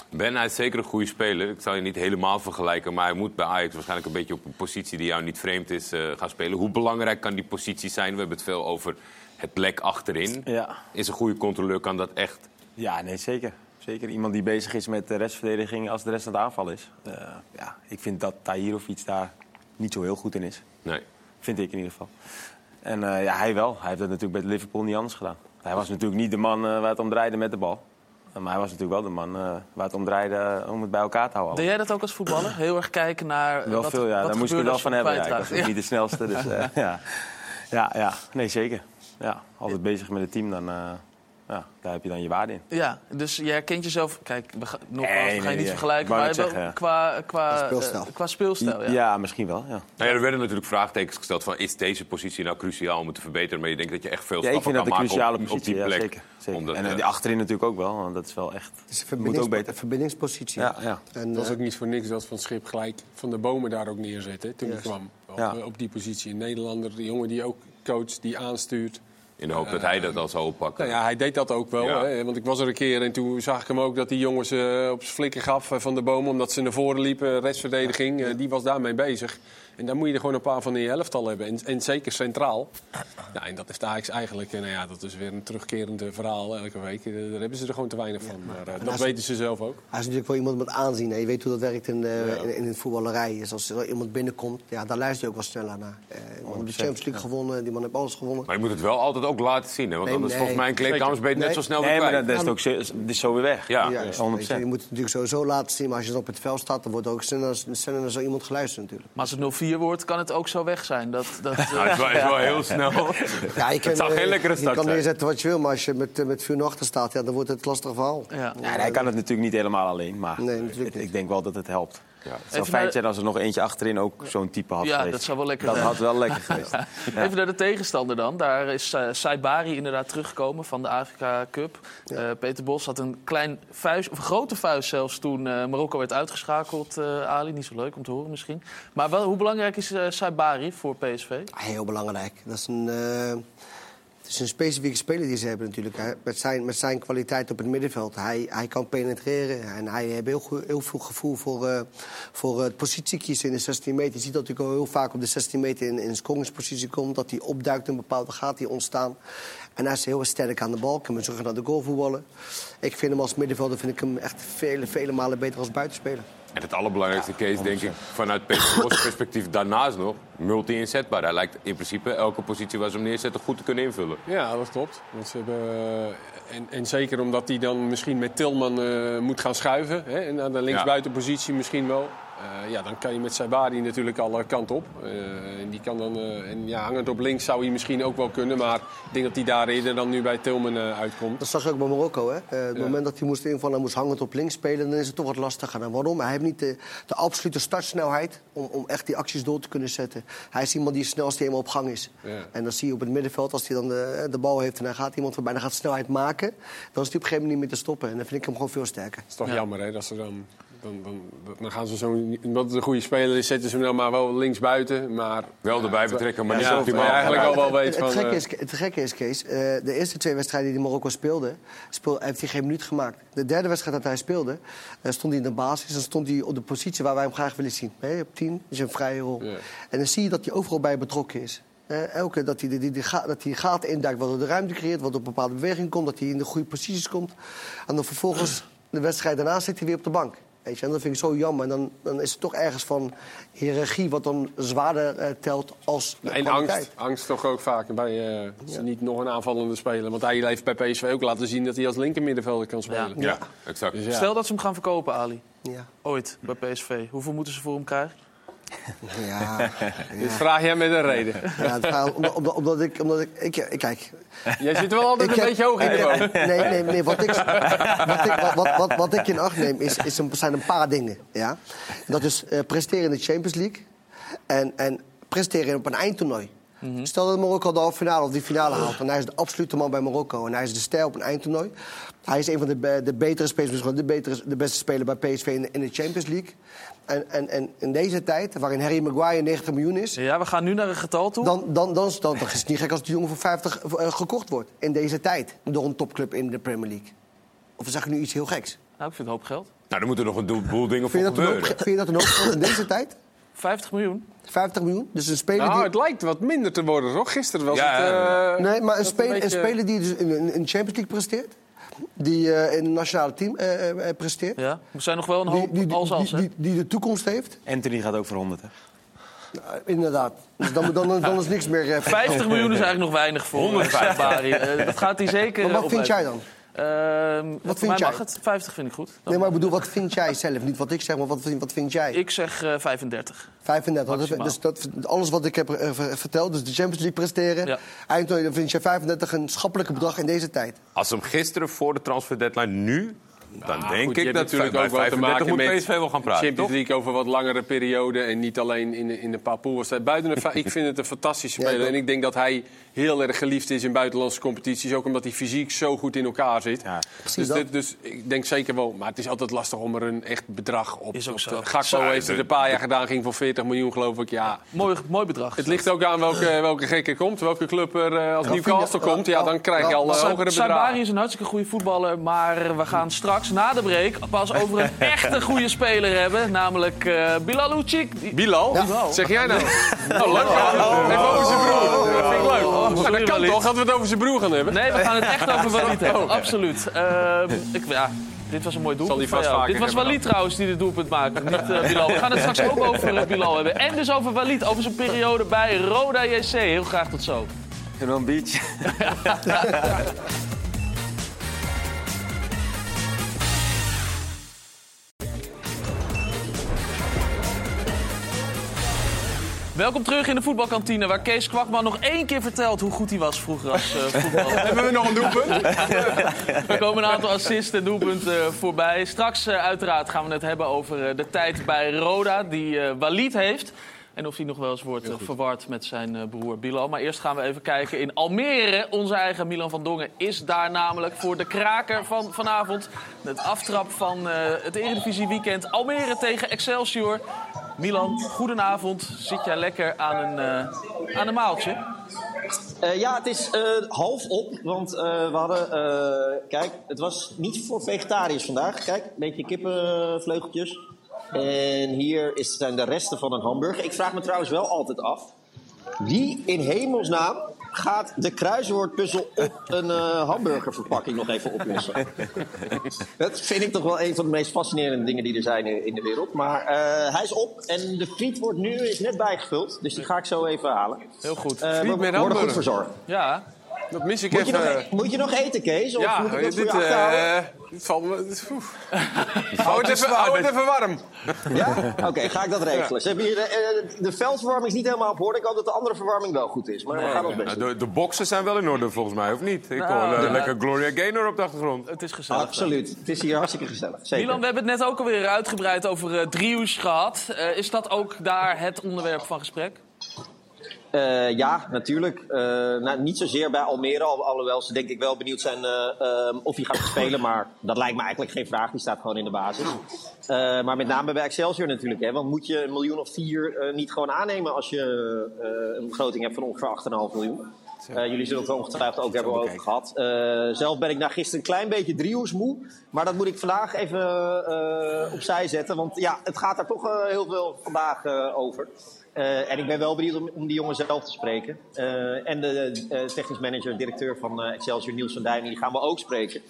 Ben, hij is zeker een goede speler. Ik zal je niet helemaal vergelijken, maar hij moet bij Ajax waarschijnlijk een beetje op een positie die jou niet vreemd is eh, gaan spelen. Hoe belangrijk kan die positie zijn? We hebben het veel over het lek achterin. Ja. Is een goede controleur, kan dat echt? Ja, nee, zeker. Zeker iemand die bezig is met de restverdediging als de rest aan het aanval is. Eh, ja, ik vind dat Tahirovic daar niet zo heel goed in is. Nee. Vind ik in ieder geval. En eh, ja, hij wel. Hij heeft dat natuurlijk bij Liverpool niet anders gedaan. Hij was natuurlijk niet de man eh, waar het om draaide met de bal. Maar hij was natuurlijk wel de man eh, waar het om draaide eh, om het bij elkaar te houden. Deed jij dat ook als voetballer? Heel erg kijken naar. Wel wat, veel, ja. wat Daar moest er gebeurt wel van je hebben. Ja. Ik was niet de snelste. Dus, ja. Ja, ja, nee, zeker. Ja, altijd bezig met het team, dan, ja, daar heb je dan je waarde in. Ja, dus jij herkent jezelf. Kijk, we gaan, nogmaals, Nee, we gaan je nee, niet nee. vergelijken, maar zeggen, ja. qua, qua, Qua speelstijl. eh, qua speelstijl. Ja. Ja, misschien wel. Ja. Nou ja, er werden natuurlijk vraagtekens gesteld van is deze positie nou cruciaal om het te verbeteren? Maar je denkt dat je echt veel Ja, ik stappen vind dat kan maken cruciale op, op positie. die Ja, plek. zeker, zeker. Omdat, en eh, eh, die achterin natuurlijk ook wel, want dat is wel echt. Het is een moet ook beter. verbindingspositie. Ja, ja. En, Het was eh, ook niet voor niks dat Van Schip gelijk Van de Bomen daar ook neerzette toen hij kwam. Op, Ja. op die positie. Een Nederlander, die jongen die ook coach, die aanstuurt. In de hoop dat hij dat al zou oppakken. Nou ja, hij deed dat ook wel. Ja. Hè? Want ik was er een keer en toen zag ik hem ook dat die jongens eh, op zijn flikken gaf eh, van de bomen. Omdat ze naar voren liepen, restverdediging. eh, die was daarmee bezig. En daar moet je er gewoon een paar van in je elftal hebben. En, en zeker centraal. Nou, en dat heeft Ajax eigenlijk, eh, nou ja, dat is weer een terugkerend eh, verhaal elke week. Eh, Daar hebben ze er gewoon te weinig van. Maar dat weten ze zelf ook. Hij is natuurlijk wel iemand met aanzien. Hè. Je weet hoe dat werkt in de, in, in de voetballerij. Dus als er iemand binnenkomt, ja, daar luister je ook wel sneller naar. Eh, die man heeft de Champions League gewonnen, die man heeft alles gewonnen. Maar je moet het wel altijd ook laten zien. Hè? Want Nee, anders nee. volgens mij een kleedkamers het net Nee. zo snel weer Nee, maar kwijt. dat is ook zo, is weer weg. Ja. Ja, dus, 100%. weet je, je moet het natuurlijk sowieso laten zien, maar als je dan op het veld staat, dan wordt ook sneller, sneller naar zo iemand geluisterd natuurlijk. Maar als het 0-4 wordt, kan het ook zo weg zijn. Dat, dat, eh, Nou, het is wel, is wel heel snel. Ja, je kan, het zou geen eh, lekkere Je kan neerzetten wat je wil, maar als je met, eh, met vuur naar achter staat, ja, dan wordt het lastig verhaal. ja. Hij kan het natuurlijk niet helemaal alleen, maar Nee, natuurlijk ik denk wel dat het helpt. Ja. Het zou fijn zijn als er nog eentje achterin ook zo'n type had Ja, geweest. dat zou wel lekker Dat zijn. had wel lekker geweest. Even naar de tegenstander dan. Daar is uh, Saibari inderdaad teruggekomen van de Afrika Cup. Eh, Peter Bos had een klein vuist, of een grote vuist zelfs toen eh, Marokko werd uitgeschakeld. eh, Ali, niet zo leuk om te horen misschien. Maar wel, hoe belangrijk is eh Saibari voor PSV? Ah, Heel belangrijk. Dat is een, eh, is een specifieke speler die ze hebben natuurlijk. Met, zijn, met zijn kwaliteit op het middenveld. Hij, hij kan penetreren en hij heeft heel, heel veel gevoel voor, eh, voor het positie kiezen in de 16 meter. Je ziet dat hij heel vaak op de 16 meter in, in een scoringspositie komt. Dat hij opduikt in bepaalde gaat die ontstaan. En hij is heel sterk aan de bal. Kan met zorgen naar de goal voetballen. Ik vind hem als middenvelder vind ik hem echt vele, vele malen beter als buitenspeler. En het allerbelangrijkste case, denk ik, vanuit PSV's perspectief daarnaast nog, multi-inzetbaar. Hij lijkt in principe elke positie waar ze hem neerzetten goed te kunnen invullen. Ja, dat klopt. Want ze hebben, eh, en, en zeker omdat hij dan misschien met Tilman eh, moet gaan schuiven. Hè, en naar de linksbuitenpositie misschien wel. Eh, ja, dan kan je met Saibari natuurlijk alle kant op. Eh, en, die kan dan, eh, en ja, hangend op links zou hij misschien ook wel kunnen. Maar ik denk dat hij daar eerder dan nu bij Tilman eh, uitkomt. Dat zag je ook bij Marokko. Hè? Eh, het Ja. moment dat hij moest invallen en moest hangend op links spelen... dan is het toch wat lastiger. En waarom? Hij heeft niet de, de absolute startsnelheid om, om echt die acties door te kunnen zetten. Hij is iemand die het snelst helemaal op gang is. Ja. En dan zie je op het middenveld, als hij dan de, de bal heeft... en dan gaat iemand voorbij en dan gaat snelheid maken... dan is hij op een gegeven moment niet meer te stoppen. En dan vind ik hem gewoon veel sterker. Het is toch jammer hè, dat ze dan... Dan, dan, dan gaan ze zo, het een goede speler is, zetten ze hem dan maar wel links buiten. Maar, Wel erbij betrekken, maar Ja, niet zo- optimaal. eigenlijk al wel weet het, van... het, gekke eh, is, het gekke is, Kees, eh, de eerste twee wedstrijden die Marokko speelde, speel, heeft hij geen minuut gemaakt. De derde wedstrijd dat hij speelde, eh, stond hij in de basis en stond hij op de positie waar wij hem graag willen zien. Hè, op 10 is een vrije rol. Ja. En dan zie je dat hij overal bij betrokken is. Eh, elke dat hij, die, die, dat hij gaten induikt, waardoor de ruimte creëert, wat op een bepaalde beweging komt, dat hij in de goede posities komt. En dan vervolgens, de wedstrijd daarna, zit hij weer op de bank. Weet je, en dat vind ik zo jammer. En dan, dan is het toch ergens van hiërarchie wat dan zwaarder eh, telt als de En kwaliteit. angst, angst toch ook vaak bij eh, ze niet nog een aanvallende speler. Want hij heeft bij PSV ook laten zien dat hij als linkermiddenvelder kan spelen. Ja, exact. Dus ja. Stel dat ze hem gaan verkopen, Ali. Ja. Ooit bij PSV. Hoeveel moeten ze voor hem krijgen? Ja, Dit vraag jij met een reden. Ja, omdat, omdat, omdat ik, omdat ik, ik, ik- kijk. Jij zit wel altijd Ik een heb- beetje hoog in de boom. Nee, nee, nee. Wat ik, wat ik, wat, wat, wat, wat ik in acht neem, is, is een, zijn een paar dingen. Ja? Dat is eh, presteren in de Champions League en, en presteren op een eindtoernooi. Stel dat Marokko de halve finale of die finale haalt. En hij is de absolute man bij Marokko. En hij is de ster op een eindtoernooi. Hij is een van de, de betere spelers, misschien wel de, betere, de beste speler bij PSV in de, in de Champions League. En, en, en in deze tijd, waarin Harry Maguire 90 miljoen is... Ja, we gaan nu naar een getal toe. Dan, dan, dan, dan, dan is het niet gek als die jongen voor 50 eh, gekocht wordt. In deze tijd. Door een topclub in de Premier League. Of zeg ik nu iets heel geks? Nou, ik vind het een hoop geld. Nou, er moeten nog een boel dingen voor Vind je, dat een hoop, gebeuren. vind je dat een hoop geld in deze tijd? 50 miljoen? 50 miljoen? Dus een speler Nou, die... het lijkt wat minder te worden, toch? Gisteren was Ja, het... eh, Nee, maar een, speler, een, beetje- speler die dus in, de Champions League presteert. Die eh, in het nationale team eh, eh, presteert. Ja. Er zijn nog wel een hoop die, die, als-als, die, hè? die, die de toekomst heeft. Anthony gaat ook voor 100, hè? Nou, inderdaad. Dus dan, dan, dan is niks meer... eh, 50 miljoen is eigenlijk nog weinig voor 150. Bari. Eh, dat gaat hij zeker Maar wat vind jij dan? Ehm, voor vind mij jij? mag het. 50 vind ik goed. Nee, maar ik bedoel, wat vind jij zelf? Niet wat ik zeg, maar wat vind, wat vind jij? Ik zeg eh 35. 35. Dat- Maximaal. dus dat, alles wat ik heb eh, ver- verteld, dus de Champions League presteren. Ja. Dan vind je 35 een schappelijke bedrag in deze tijd. Als ze hem gisteren voor de transfer deadline nu, dan Ah, denk goed, ik natuurlijk ook wel te 35 maken moet met PSV wel gaan praten, Champions toch? League over wat langere periode en niet alleen in, de- in een paar poolwedstrijden. Buiten ik vind het een fantastische speler en ik denk dat hij heel erg geliefd is in buitenlandse competities, ook omdat hij fysiek zo goed in elkaar zit. Dus, dit- dus ik denk zeker wel, maar het is altijd lastig om er een echt bedrag op Is ook zo. te- Gakpo Zo, heeft het de- een paar jaar gedaan, ging voor 40 miljoen geloof ik. Ja, Mooi, mooi bedrag. het ligt ook aan welke, welke gek er komt, welke club er eh, als Newcastle komt. Ja, dan krijg je al eh, hogere Sabari bedragen. is een hartstikke goede voetballer, maar we gaan straks na de break pas over een echte goede speler hebben, namelijk eh Bilal Bilal? Bilal. Zeg jij nou? Oh, leuk. Even over zijn broer. Dat vind ik leuk. Oh, dat kan Walid. toch, dat we het over zijn broer gaan hebben? Nee, we gaan het echt over Walid hebben, absoluut. Ehm, ik, ja, dit was een mooi Zal doelpunt Dit was hebben Walid trouwens die dit doelpunt maakte, niet eh, Bilal. We gaan het straks ook over eh, Bilal hebben. En dus over Walid, over zijn periode bij Roda JC. Heel graag tot zo. En dan Beach. Welkom terug in de voetbalkantine, waar Kees Kwakman nog één keer vertelt hoe goed hij was vroeger als eh voetballer. Hebben we nog een doelpunt? Er komen een aantal assists en doelpunten eh, voorbij. Straks eh, uiteraard gaan we het hebben over de tijd bij Roda, die Walid heeft. En of hij nog wel eens wordt eh, verward met zijn eh, broer Bilal. Maar eerst gaan we even kijken in Almere. Onze eigen Milan van Dongen is daar namelijk voor de kraker van vanavond. Het aftrap van eh, het Eredivisie weekend. Almere tegen Excelsior. Milan, goedenavond. Zit jij lekker aan een, eh, aan een maaltje? Eh, ja, het is eh, half op, want eh, we hadden... eh, kijk, het was niet voor vegetariërs vandaag. Kijk, een beetje kippenvleugeltjes. En hier is, zijn de resten van een hamburger. Ik vraag me trouwens wel altijd af... Wie in hemelsnaam gaat de kruiswoordpuzzel op een eh, hamburgerverpakking nog even oplossen? Dat vind ik toch wel een van de meest fascinerende dingen die er zijn in de wereld. Maar eh, hij is op en de friet wordt nu is net bijgevuld. Dus die ga ik zo even halen. Heel goed. Eh, Friet we met worden goed hamburger. verzorgd. Ja. Dat mis ik Moet je, nog, even. e- moet je nog eten, Kees? Of Ja, moet ik voor dit, je achterhouden? eh, dit valt me... Hou het even, hou het even warm. Ja? Oké, ga ik dat regelen. Ze hebben hier, eh, de veldverwarming is niet helemaal op orde. Ik hoop dat de andere verwarming wel goed is. Maar we gaan ons best Nou, de, de boksen zijn wel in orde volgens mij, of niet? Ik Nou, hoor eh, ja. lekker Gloria Gaynor op de achtergrond. Het is gezellig. Absoluut. Het is hier hartstikke gezellig. Zeker. Milan, we hebben het net ook alweer uitgebreid over uh, driehoes gehad. Eh, is dat ook daar het onderwerp van gesprek? Eh, ja, natuurlijk. Eh, nou, niet zozeer bij Almere, al, alhoewel ze denk ik wel benieuwd zijn eh, ehm, of hij gaat spelen. Maar dat lijkt me eigenlijk geen vraag, die staat gewoon in de basis. Maar met name bij Excelsior natuurlijk. Hè, want moet je een miljoen of vier niet gewoon aannemen als je een begroting hebt van ongeveer 8,5 miljoen? Eh, jullie zullen het ongetwijfeld ook hebben over gehad. Eh, zelf ben ik na gisteren een klein beetje driehoesmoe. Maar dat moet ik vandaag even eh, opzij zetten. Want ja, het gaat daar toch heel veel vandaag over. En ik ben wel benieuwd om, om die jongen zelf te spreken. En de technisch manager, directeur van Excelsior, Niels van Duinen, die gaan we ook spreken.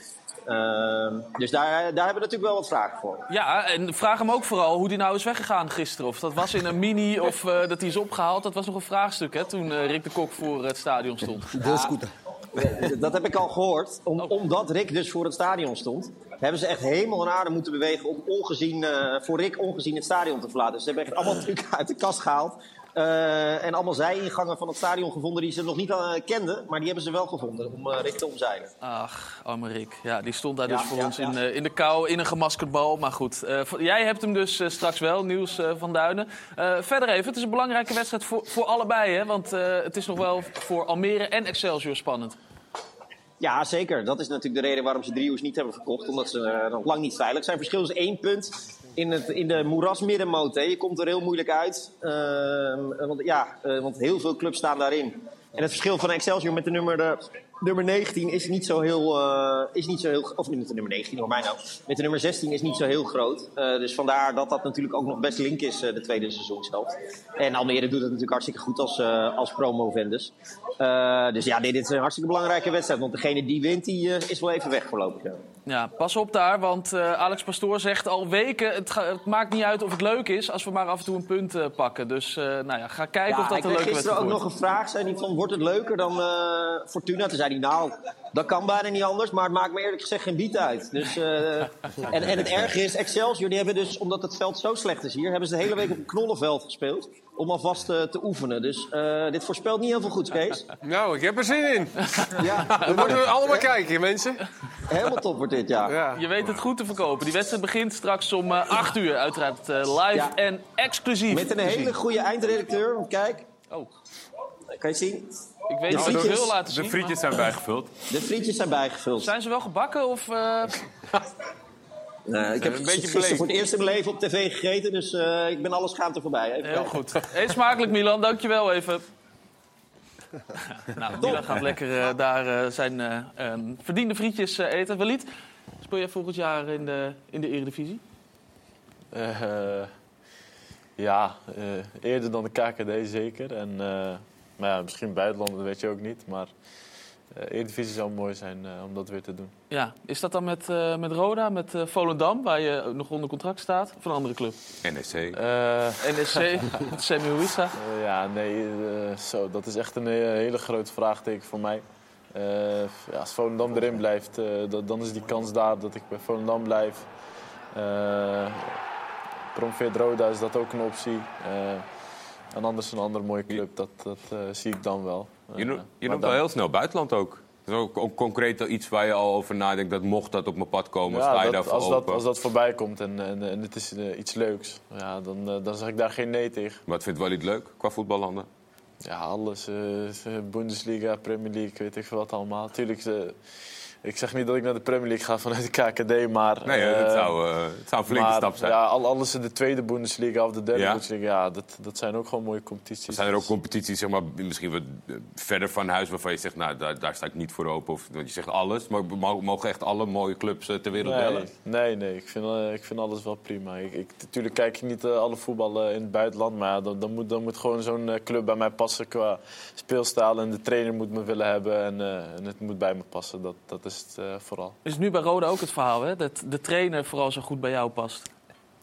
Ehm, dus daar, daar hebben we natuurlijk wel wat vragen voor. Ja, en vraag hem ook vooral hoe die nou is weggegaan gisteren. Of dat was in een mini of eh, dat hij is opgehaald. Dat was nog een vraagstuk hè, toen eh, Rick de Kok voor het stadion stond. Deelscooter. Dat heb ik al gehoord. Om, Oh. omdat Rick dus voor het stadion stond, hebben ze echt hemel en aarde moeten bewegen om ongezien, eh, voor Rick ongezien het stadion te verlaten. Dus ze hebben echt allemaal trucken uit de kast gehaald. Eh, en allemaal zijingangen van het stadion gevonden die ze nog niet eh, kenden. Maar die hebben ze wel gevonden om Rick te omzeilen. Ach, arme Rick. Ja, die stond daar dus voor ja, ons ja. In, in de kou, in een gemaskerd bal. Maar goed, jij hebt hem dus straks wel, Nieuws van Duinen. Verder even, het is een belangrijke wedstrijd voor, voor allebei. Hè? Want het is nog wel voor Almere en Excelsior spannend. Ja, zeker. Dat is natuurlijk de reden waarom ze driehoes niet hebben verkocht. Omdat ze nog lang niet veilig zijn. Verschil is één punt in, in de moerasmiddenmoot. hè. Je komt er heel moeilijk uit. Ehm, want, ja, eh, want heel veel clubs staan daarin. En het verschil van Excelsior met de nummer, de, nummer 19 is niet zo heel... eh, is niet zo heel of niet met de nummer 19, hoor mij nou. Met de nummer 16 is niet zo heel groot. Eh, dus vandaar dat dat natuurlijk ook nog best link is, eh, de tweede seizoenshelft. En Almere doet het natuurlijk hartstikke goed als, als promovendus. Dus ja, dit, dit is een hartstikke belangrijke wedstrijd. Want degene die wint, die is wel even weg voorlopig. Ja. Ja, pas op daar, want Alex Pastoor zegt al weken... Het, maakt niet uit of het leuk is als we maar af en toe een punt pakken. Dus nou ja, ga kijken Ja, of dat ik een leuke gisteren ook wedstrijd nog wordt. een vraag. Zei hij van, wordt het leuker dan Fortuna? Toen zei hij, nou, dat kan bijna niet anders. Maar het maakt me eerlijk gezegd geen biet uit. Dus, eh, en, en het erge is, Excelsior, die hebben dus, omdat het veld zo slecht is hier... hebben ze de hele week op een knollenveld gespeeld. Om alvast eh, te oefenen. Dus eh, dit voorspelt niet heel veel goeds, Kees. Nou, ik heb er zin in. Ja, Dan moeten we allemaal kijken, mensen. helemaal top wordt dit, ja. Je weet het goed te verkopen. Die wedstrijd begint straks om eh 8 uur. Uiteraard eh, live Ja. en exclusief. Met een hele goede eindredacteur. Want kijk, Oh, kan je zien? ik weet De niet ik frietjes. wil laten De zien. frietjes maar- zijn bijgevuld. De frietjes zijn bijgevuld. Zijn ze wel gebakken of... eh, Nee, ik heb een beetje gisteren voor het eerst in mijn leven op tv gegeten. Dus eh, ik ben alle schaamte voorbij. Even Heel kijken. goed. Eet smakelijk, Milan. Dankjewel even. nou, Milan gaat lekker daar eh, zijn eh, ehm, verdiende frietjes eten. Walid, speel jij volgend jaar in de, in de Eredivisie? Eh, ja, eh, eerder dan de KKD zeker. En, eh, maar ja, misschien buitenland, dat weet je ook niet. Maar eh Eredivisie zou mooi zijn eh, om dat weer te doen. Ja, is dat dan met, eh, met Roda, met eh, Volendam, waar je nog onder contract staat? Of een andere club? NEC. Eh, NSC, met Sammy Wissa. Ja, nee, eh, zo, dat is echt een he- hele grote vraagteken voor mij. Eh, ja, als Volendam erin blijft, eh, dat, dan is die kans daar dat ik bij Volendam blijf. Eh promoveert Roda is dat ook een optie. En anders een andere mooie club, dat, dat eh, zie ik dan wel. Je, Eh, je noemt dan- wel heel snel buitenland ook. Dat is ook, ook concreet iets waar je al over nadenkt. Dat mocht dat op mijn pad komen, Ja, sta je dat- als, open. dat, als dat voorbij komt en, en, en het is eh, iets leuks, ja, dan, dan zeg ik daar geen nee tegen. Wat vindt Walid leuk qua voetballanden? Ja, alles. Bundesliga, Premier League, weet ik veel wat allemaal. Natuurlijk, eh, ik zeg niet dat ik naar de Premier League ga vanuit de KKD, maar... Nee, dat eh, zou, eh, het zou een flinke maar, stap zijn. Ja, al- alles in de tweede Bundesliga of de derde Ja. Bundesliga, ja, dat, dat zijn ook gewoon mooie competities. Zijn er ook competities, zeg maar, misschien wat eh, verder van huis waarvan je zegt, nou, daar, daar sta ik niet voor open? Of, want je zegt alles, maar mo- mogen echt alle mooie clubs ter wereld bellen? Nee, nee. Ik, vind, ik vind alles wel prima. Ik, ik, natuurlijk kijk ik niet alle voetbal eh, in het buitenland, maar dan, dan, moet, dan moet gewoon zo'n club bij mij passen qua speelstijl. En de trainer moet me willen hebben en, en het moet bij me passen. Dat, dat is het eh, vooral. Is nu bij Roda ook het verhaal, hè? Dat de trainer vooral zo goed bij jou past.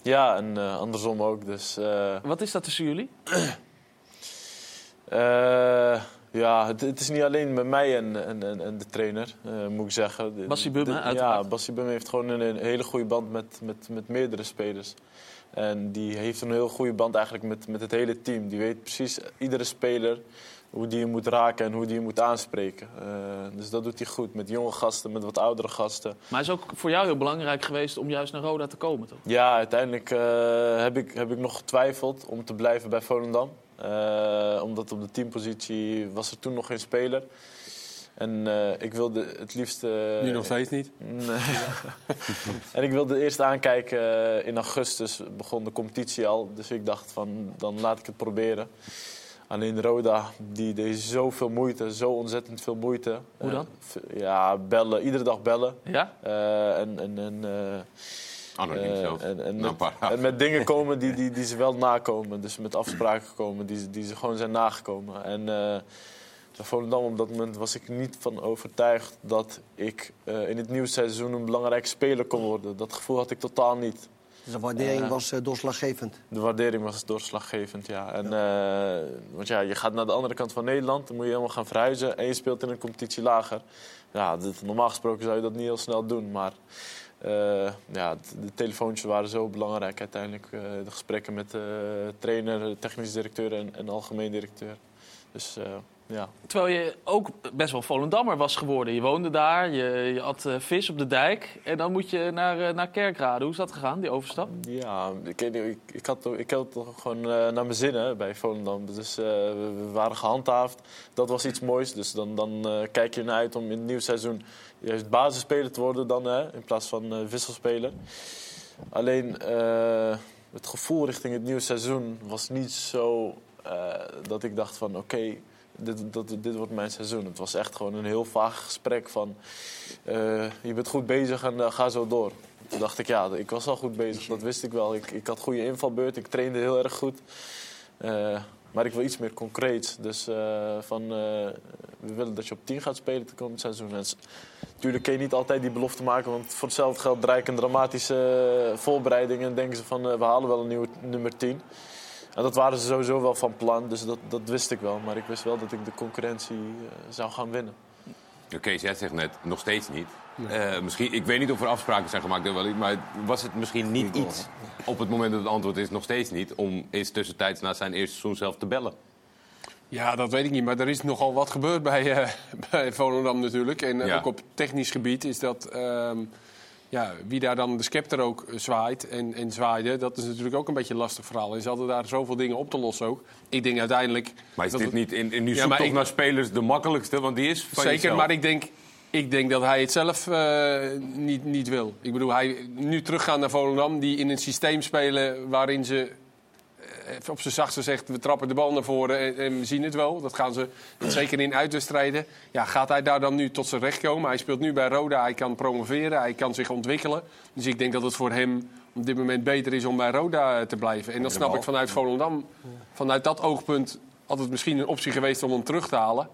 Ja, en eh, andersom ook. Dus, eh, Wat is dat tussen jullie? Ja, het, het is niet alleen met mij en, en, en, de trainer, moet ik zeggen. De- uiteraard. Ja, Bassie Bumme heeft gewoon een, een hele goede band met, met, met meerdere spelers. En die heeft een heel goede band eigenlijk met, met het hele team. Die weet precies, iedere speler, hoe die je moet raken en hoe die je moet aanspreken. Eh, dus dat doet hij goed, met jonge gasten, met wat oudere gasten. Maar het is ook voor jou heel belangrijk geweest om juist naar Roda te komen, toch? Ja, uiteindelijk eh, heb, ik, heb ik nog getwijfeld om te blijven bij Volendam. Eh, omdat op de teampositie was er toen nog geen speler. En eh, ik wilde het liefst... Nu nog steeds niet? Nee. en ik wilde eerst aankijken, in augustus begon de competitie al. Dus ik dacht van, dan laat ik het proberen. Alleen Roda, die deed zoveel moeite, zo ontzettend veel moeite. Hoe dan? Eh, ja, bellen, iedere dag bellen. Ja? Eh, en... en, en eh, Anoniem zelfs. En, met, en dingen komen die, die, die ze wel nakomen. Dus met afspraken komen die, ze- die ze gewoon zijn nagekomen. En eh bij Volendam op dat moment was ik niet van overtuigd dat ik eh, in het nieuwe seizoen een belangrijke speler kon worden. Dat gevoel had ik totaal niet. Dus de waardering was eh, doorslaggevend. De waardering was doorslaggevend, ja. En, eh, want ja, je gaat naar de andere kant van Nederland, dan moet je helemaal gaan verhuizen en je speelt in een competitie lager. Ja, dit- normaal gesproken zou je dat niet heel snel doen, maar eh, ja, de, telefoontjes waren zo belangrijk uiteindelijk. de gesprekken met de trainer, de technisch directeur en, en algemeen directeur. Dus ja. Terwijl je ook best wel Volendammer was geworden. Je woonde daar, je, je at eh, vis op de dijk. En dan moet je naar, eh, naar Kerkrade. Hoe is dat gegaan, die overstap? Ja, ik, ik, ik, had, toch- ik had het toch gewoon eh, naar mijn zin hè, bij Volendam. Dus we, we waren gehandhaafd. Dat was iets moois. Dus dan, dan kijk je naar uit om in het nieuwe seizoen juist basisspeler te worden dan, hè, in plaats van wisselspeler. Alleen het gevoel richting het nieuwe seizoen was niet zo dat ik dacht van oké, dit, dat, dit wordt mijn seizoen. Het was echt gewoon een heel vaag gesprek van eh, je bent goed bezig en eh, ga zo door. Toen dacht ik, ja, ik was al goed bezig, dat wist ik wel. Ik, ik had goede invalbeurt, ik trainde heel erg goed. Eh, maar ik wil iets meer concreets. Dus van, we willen dat je op 10 gaat spelen het komend seizoen. Natuurlijk kun je niet altijd die belofte maken, want voor hetzelfde geld draai ik een dramatische voorbereiding en denken ze van we halen wel een nieuwe nummer 10. En dat waren ze sowieso wel van plan, dus dat, dat wist ik wel. Maar ik wist wel dat ik de concurrentie eh, zou gaan winnen. Oké, jij zegt net nog steeds niet. Eh, misschien, ik weet niet of er afspraken zijn gemaakt, wel, maar was het misschien niet iets op het moment dat het antwoord is nog steeds niet, om eens tussentijds na zijn eerste seizoen zelf te bellen? Ja, dat weet ik niet. Maar er is nogal wat gebeurd bij, eh, bij Volendam natuurlijk. En Ja. ook op technisch gebied is dat... ehm, ja, wie daar dan de scepter ook eh, zwaait en, en zwaaide... dat is natuurlijk ook een beetje een lastig verhaal. En ze hadden daar zoveel dingen op te lossen ook. Ik denk uiteindelijk... Maar is dat dit het- niet in, in nu Ja, zoek maar toch ik- naar spelers de makkelijkste? Want die is van Zeker, jezelf. maar ik denk, ik denk dat hij het zelf eh, niet, niet wil. Ik bedoel, hij nu teruggaan naar Volendam, die in een systeem spelen waarin ze op zijn zachtst gezegd, we trappen de bal naar voren en, en we zien het wel. Dat gaan ze zeker in uitwedstrijden. Ja, gaat hij daar dan nu tot zijn recht komen? Hij speelt nu bij Roda, hij kan promoveren, hij kan zich ontwikkelen. Dus ik denk dat het voor hem op dit moment beter is om bij Roda eh, te blijven. En dat snap ik vanuit Volendam. Vanuit dat oogpunt had het misschien een optie geweest om hem terug te halen.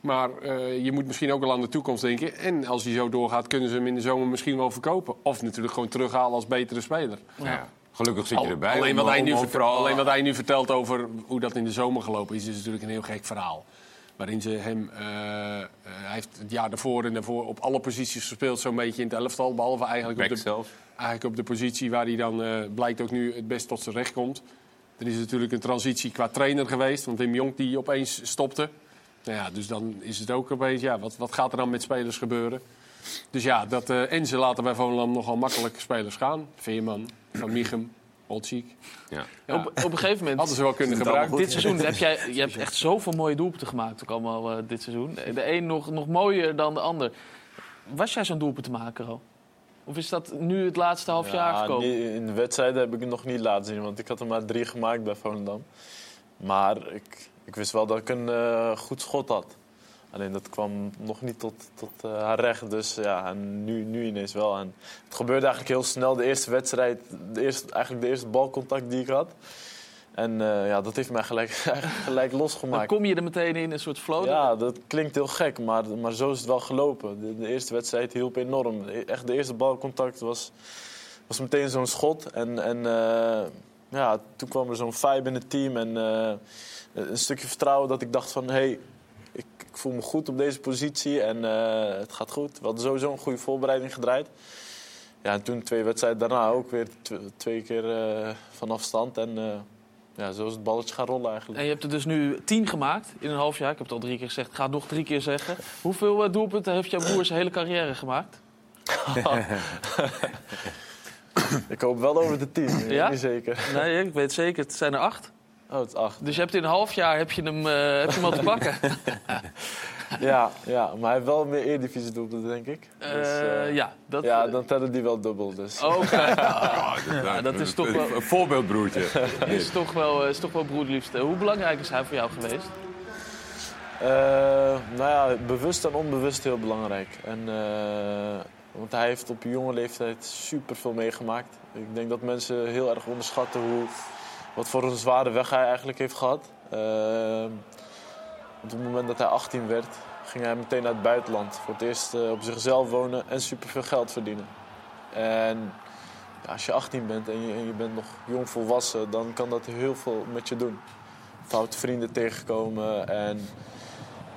Maar eh, je moet misschien ook wel aan de toekomst denken. En als hij zo doorgaat, kunnen ze hem in de zomer misschien wel verkopen. Of natuurlijk gewoon terughalen als betere speler. Ja. Gelukkig zit je erbij. Alleen om- wat, hij om- nu om vertelt, vooral- alleen wat hij nu vertelt over hoe dat in de zomer gelopen is, is natuurlijk een heel gek verhaal. Waarin ze hem. eh, eh, hij heeft het jaar daarvoor en daarvoor op alle posities gespeeld, zo'n beetje in het elftal. Behalve eigenlijk op de, eigenlijk op de positie waar hij dan eh, blijkt ook nu het best tot zijn recht komt. Er is natuurlijk een transitie qua trainer geweest, want Wim Jonk die opeens stopte. Nou ja, dus dan is het ook opeens, ja, wat, wat gaat er dan met spelers gebeuren? Dus ja, dat, eh, en ze laten bij Volendam nogal makkelijk spelers gaan. Veerman, Van Michem, Olczyk. Ja. Op, op een gegeven moment... Hadden ze wel kunnen gebruiken. Dit seizoen heb jij je hebt echt zoveel mooie doelpunten gemaakt, ook allemaal eh, dit seizoen. De een nog, nog mooier dan de ander. Was jij zo'n doelpunt te maken al? Of is dat nu het laatste half jaar Ja, gekomen? in de wedstrijden heb ik het nog niet laten zien, want ik had er maar drie gemaakt bij Volendam. Maar ik, ik wist wel dat ik een eh, goed schot had. Alleen dat kwam nog niet tot, tot eh, haar recht. Dus ja, en nu, nu ineens wel. En het gebeurde eigenlijk heel snel. De eerste wedstrijd, de eerste, eigenlijk de eerste balcontact die ik had. En eh, ja, dat heeft mij gelijk, gelijk Dan losgemaakt. kom je er meteen in, een soort flow. Ja, dat klinkt heel gek, maar, maar zo is het wel gelopen. De, de eerste wedstrijd hielp enorm. E- Echt de eerste balcontact was, was meteen zo'n schot. En, en eh, ja, toen kwam er zo'n vibe in het team en een stukje vertrouwen dat ik dacht van... Hey, ik, voel me goed op deze positie en eh, het gaat goed. We hadden sowieso een goede voorbereiding gedraaid. Ja, en toen twee wedstrijden daarna ook weer tw- twee keer eh, van afstand. En eh, ja, zo is het balletje gaan rollen eigenlijk. En je hebt er dus nu tien gemaakt in een half jaar. Ik heb het al drie keer gezegd. Ik ga het nog drie keer zeggen. Hoeveel doelpunten heeft jouw broer zijn hele carrière gemaakt? ik hoop wel over de tien, Ja? niet zeker. Nee, ik weet zeker. Het zijn er acht. Oh, het is acht. Dus je hebt in een half jaar heb je hem, eh, heb je hem al te pakken. Ja, ja, maar hij heeft wel meer Eredivisie doelpunten, denk ik. Eh, ja, dat- ja, dan tellen die wel dubbel. Dus. Oh, kijk. Ja, Ja, dat is toch wel- Een voorbeeldbroertje. is toch wel, is toch wel broederliefste. Hoe belangrijk is hij voor jou geweest? Eh, nou ja, bewust en onbewust heel belangrijk. En, eh, want hij heeft op jonge leeftijd superveel meegemaakt. Ik denk dat mensen heel erg onderschatten hoe, wat voor een zware weg hij eigenlijk heeft gehad. Eh, op het moment dat hij 18 werd, ging hij meteen naar het buitenland. Voor het eerst eh, op zichzelf wonen en superveel geld verdienen. En als je 18 bent en je, en je bent nog jong volwassen, dan kan dat heel veel met je doen. Foute vrienden tegenkomen. En,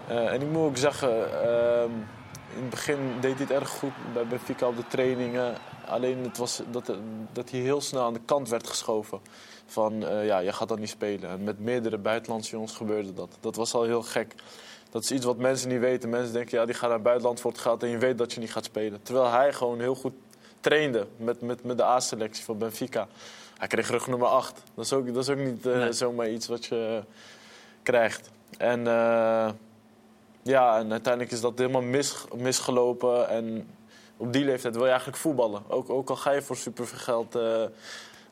eh, en ik moet ook zeggen, ehm, in het begin deed hij het erg goed bij Benfica op de trainingen. Alleen het was dat, dat hij heel snel aan de kant werd geschoven. Van eh, ja, je gaat dan niet spelen. En met meerdere buitenlandse jongens gebeurde dat. Dat was al heel gek. Dat is iets wat mensen niet weten. Mensen denken, ja, die gaan naar het buitenland voor het geld en je weet dat je niet gaat spelen. Terwijl hij gewoon heel goed trainde met, met, met de A-selectie van Benfica. Hij kreeg rug nummer 8. Dat is ook, dat is ook niet eh, zomaar iets wat je krijgt. En eh, ja, en uiteindelijk is dat helemaal mis, misgelopen. En op die leeftijd wil je eigenlijk voetballen. Ook, ook al ga je voor superveel geld eh,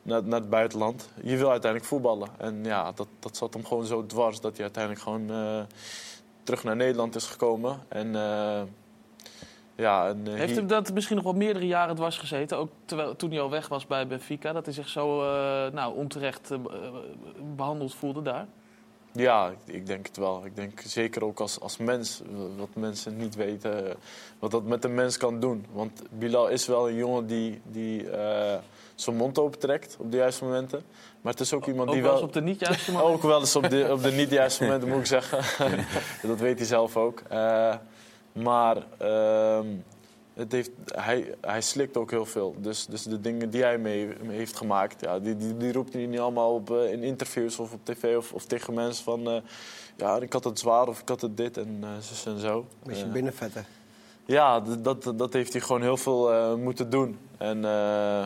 naar, naar het buitenland. Je wil uiteindelijk voetballen. En ja, dat, dat zat hem gewoon zo dwars dat hij uiteindelijk gewoon eh, terug naar Nederland is gekomen. En eh, ja, en, eh, Heeft hier- hem dat misschien nog wel meerdere jaren dwars gezeten? Ook terwijl, toen hij al weg was bij Benfica. Dat hij zich zo nou, onterecht eh, behandeld voelde daar? Ja, ik, denk het wel. Ik denk zeker ook als, als mens, wat mensen niet weten, wat dat met een mens kan doen. Want Bilal is wel een jongen die, die zijn mond opentrekt op de juiste momenten. Maar het is ook iemand Ook die wel wel... eens op de niet juiste momenten? Ook wel eens op de, op de niet juiste momenten, moet ik zeggen. dat weet hij zelf ook. Eh, maar ehm, het heeft, hij, hij slikt ook heel veel. Dus, dus de dingen die hij mee, mee heeft gemaakt, ja, die, die, die roept hij niet allemaal op, eh, in interviews of op tv of, of tegen mensen van... eh, ja, ik had het zwaar of ik had het dit en eh zus en zo. Beetje Eh, binnenvetten. ja, dat, dat heeft hij gewoon heel veel eh, moeten doen. En, eh,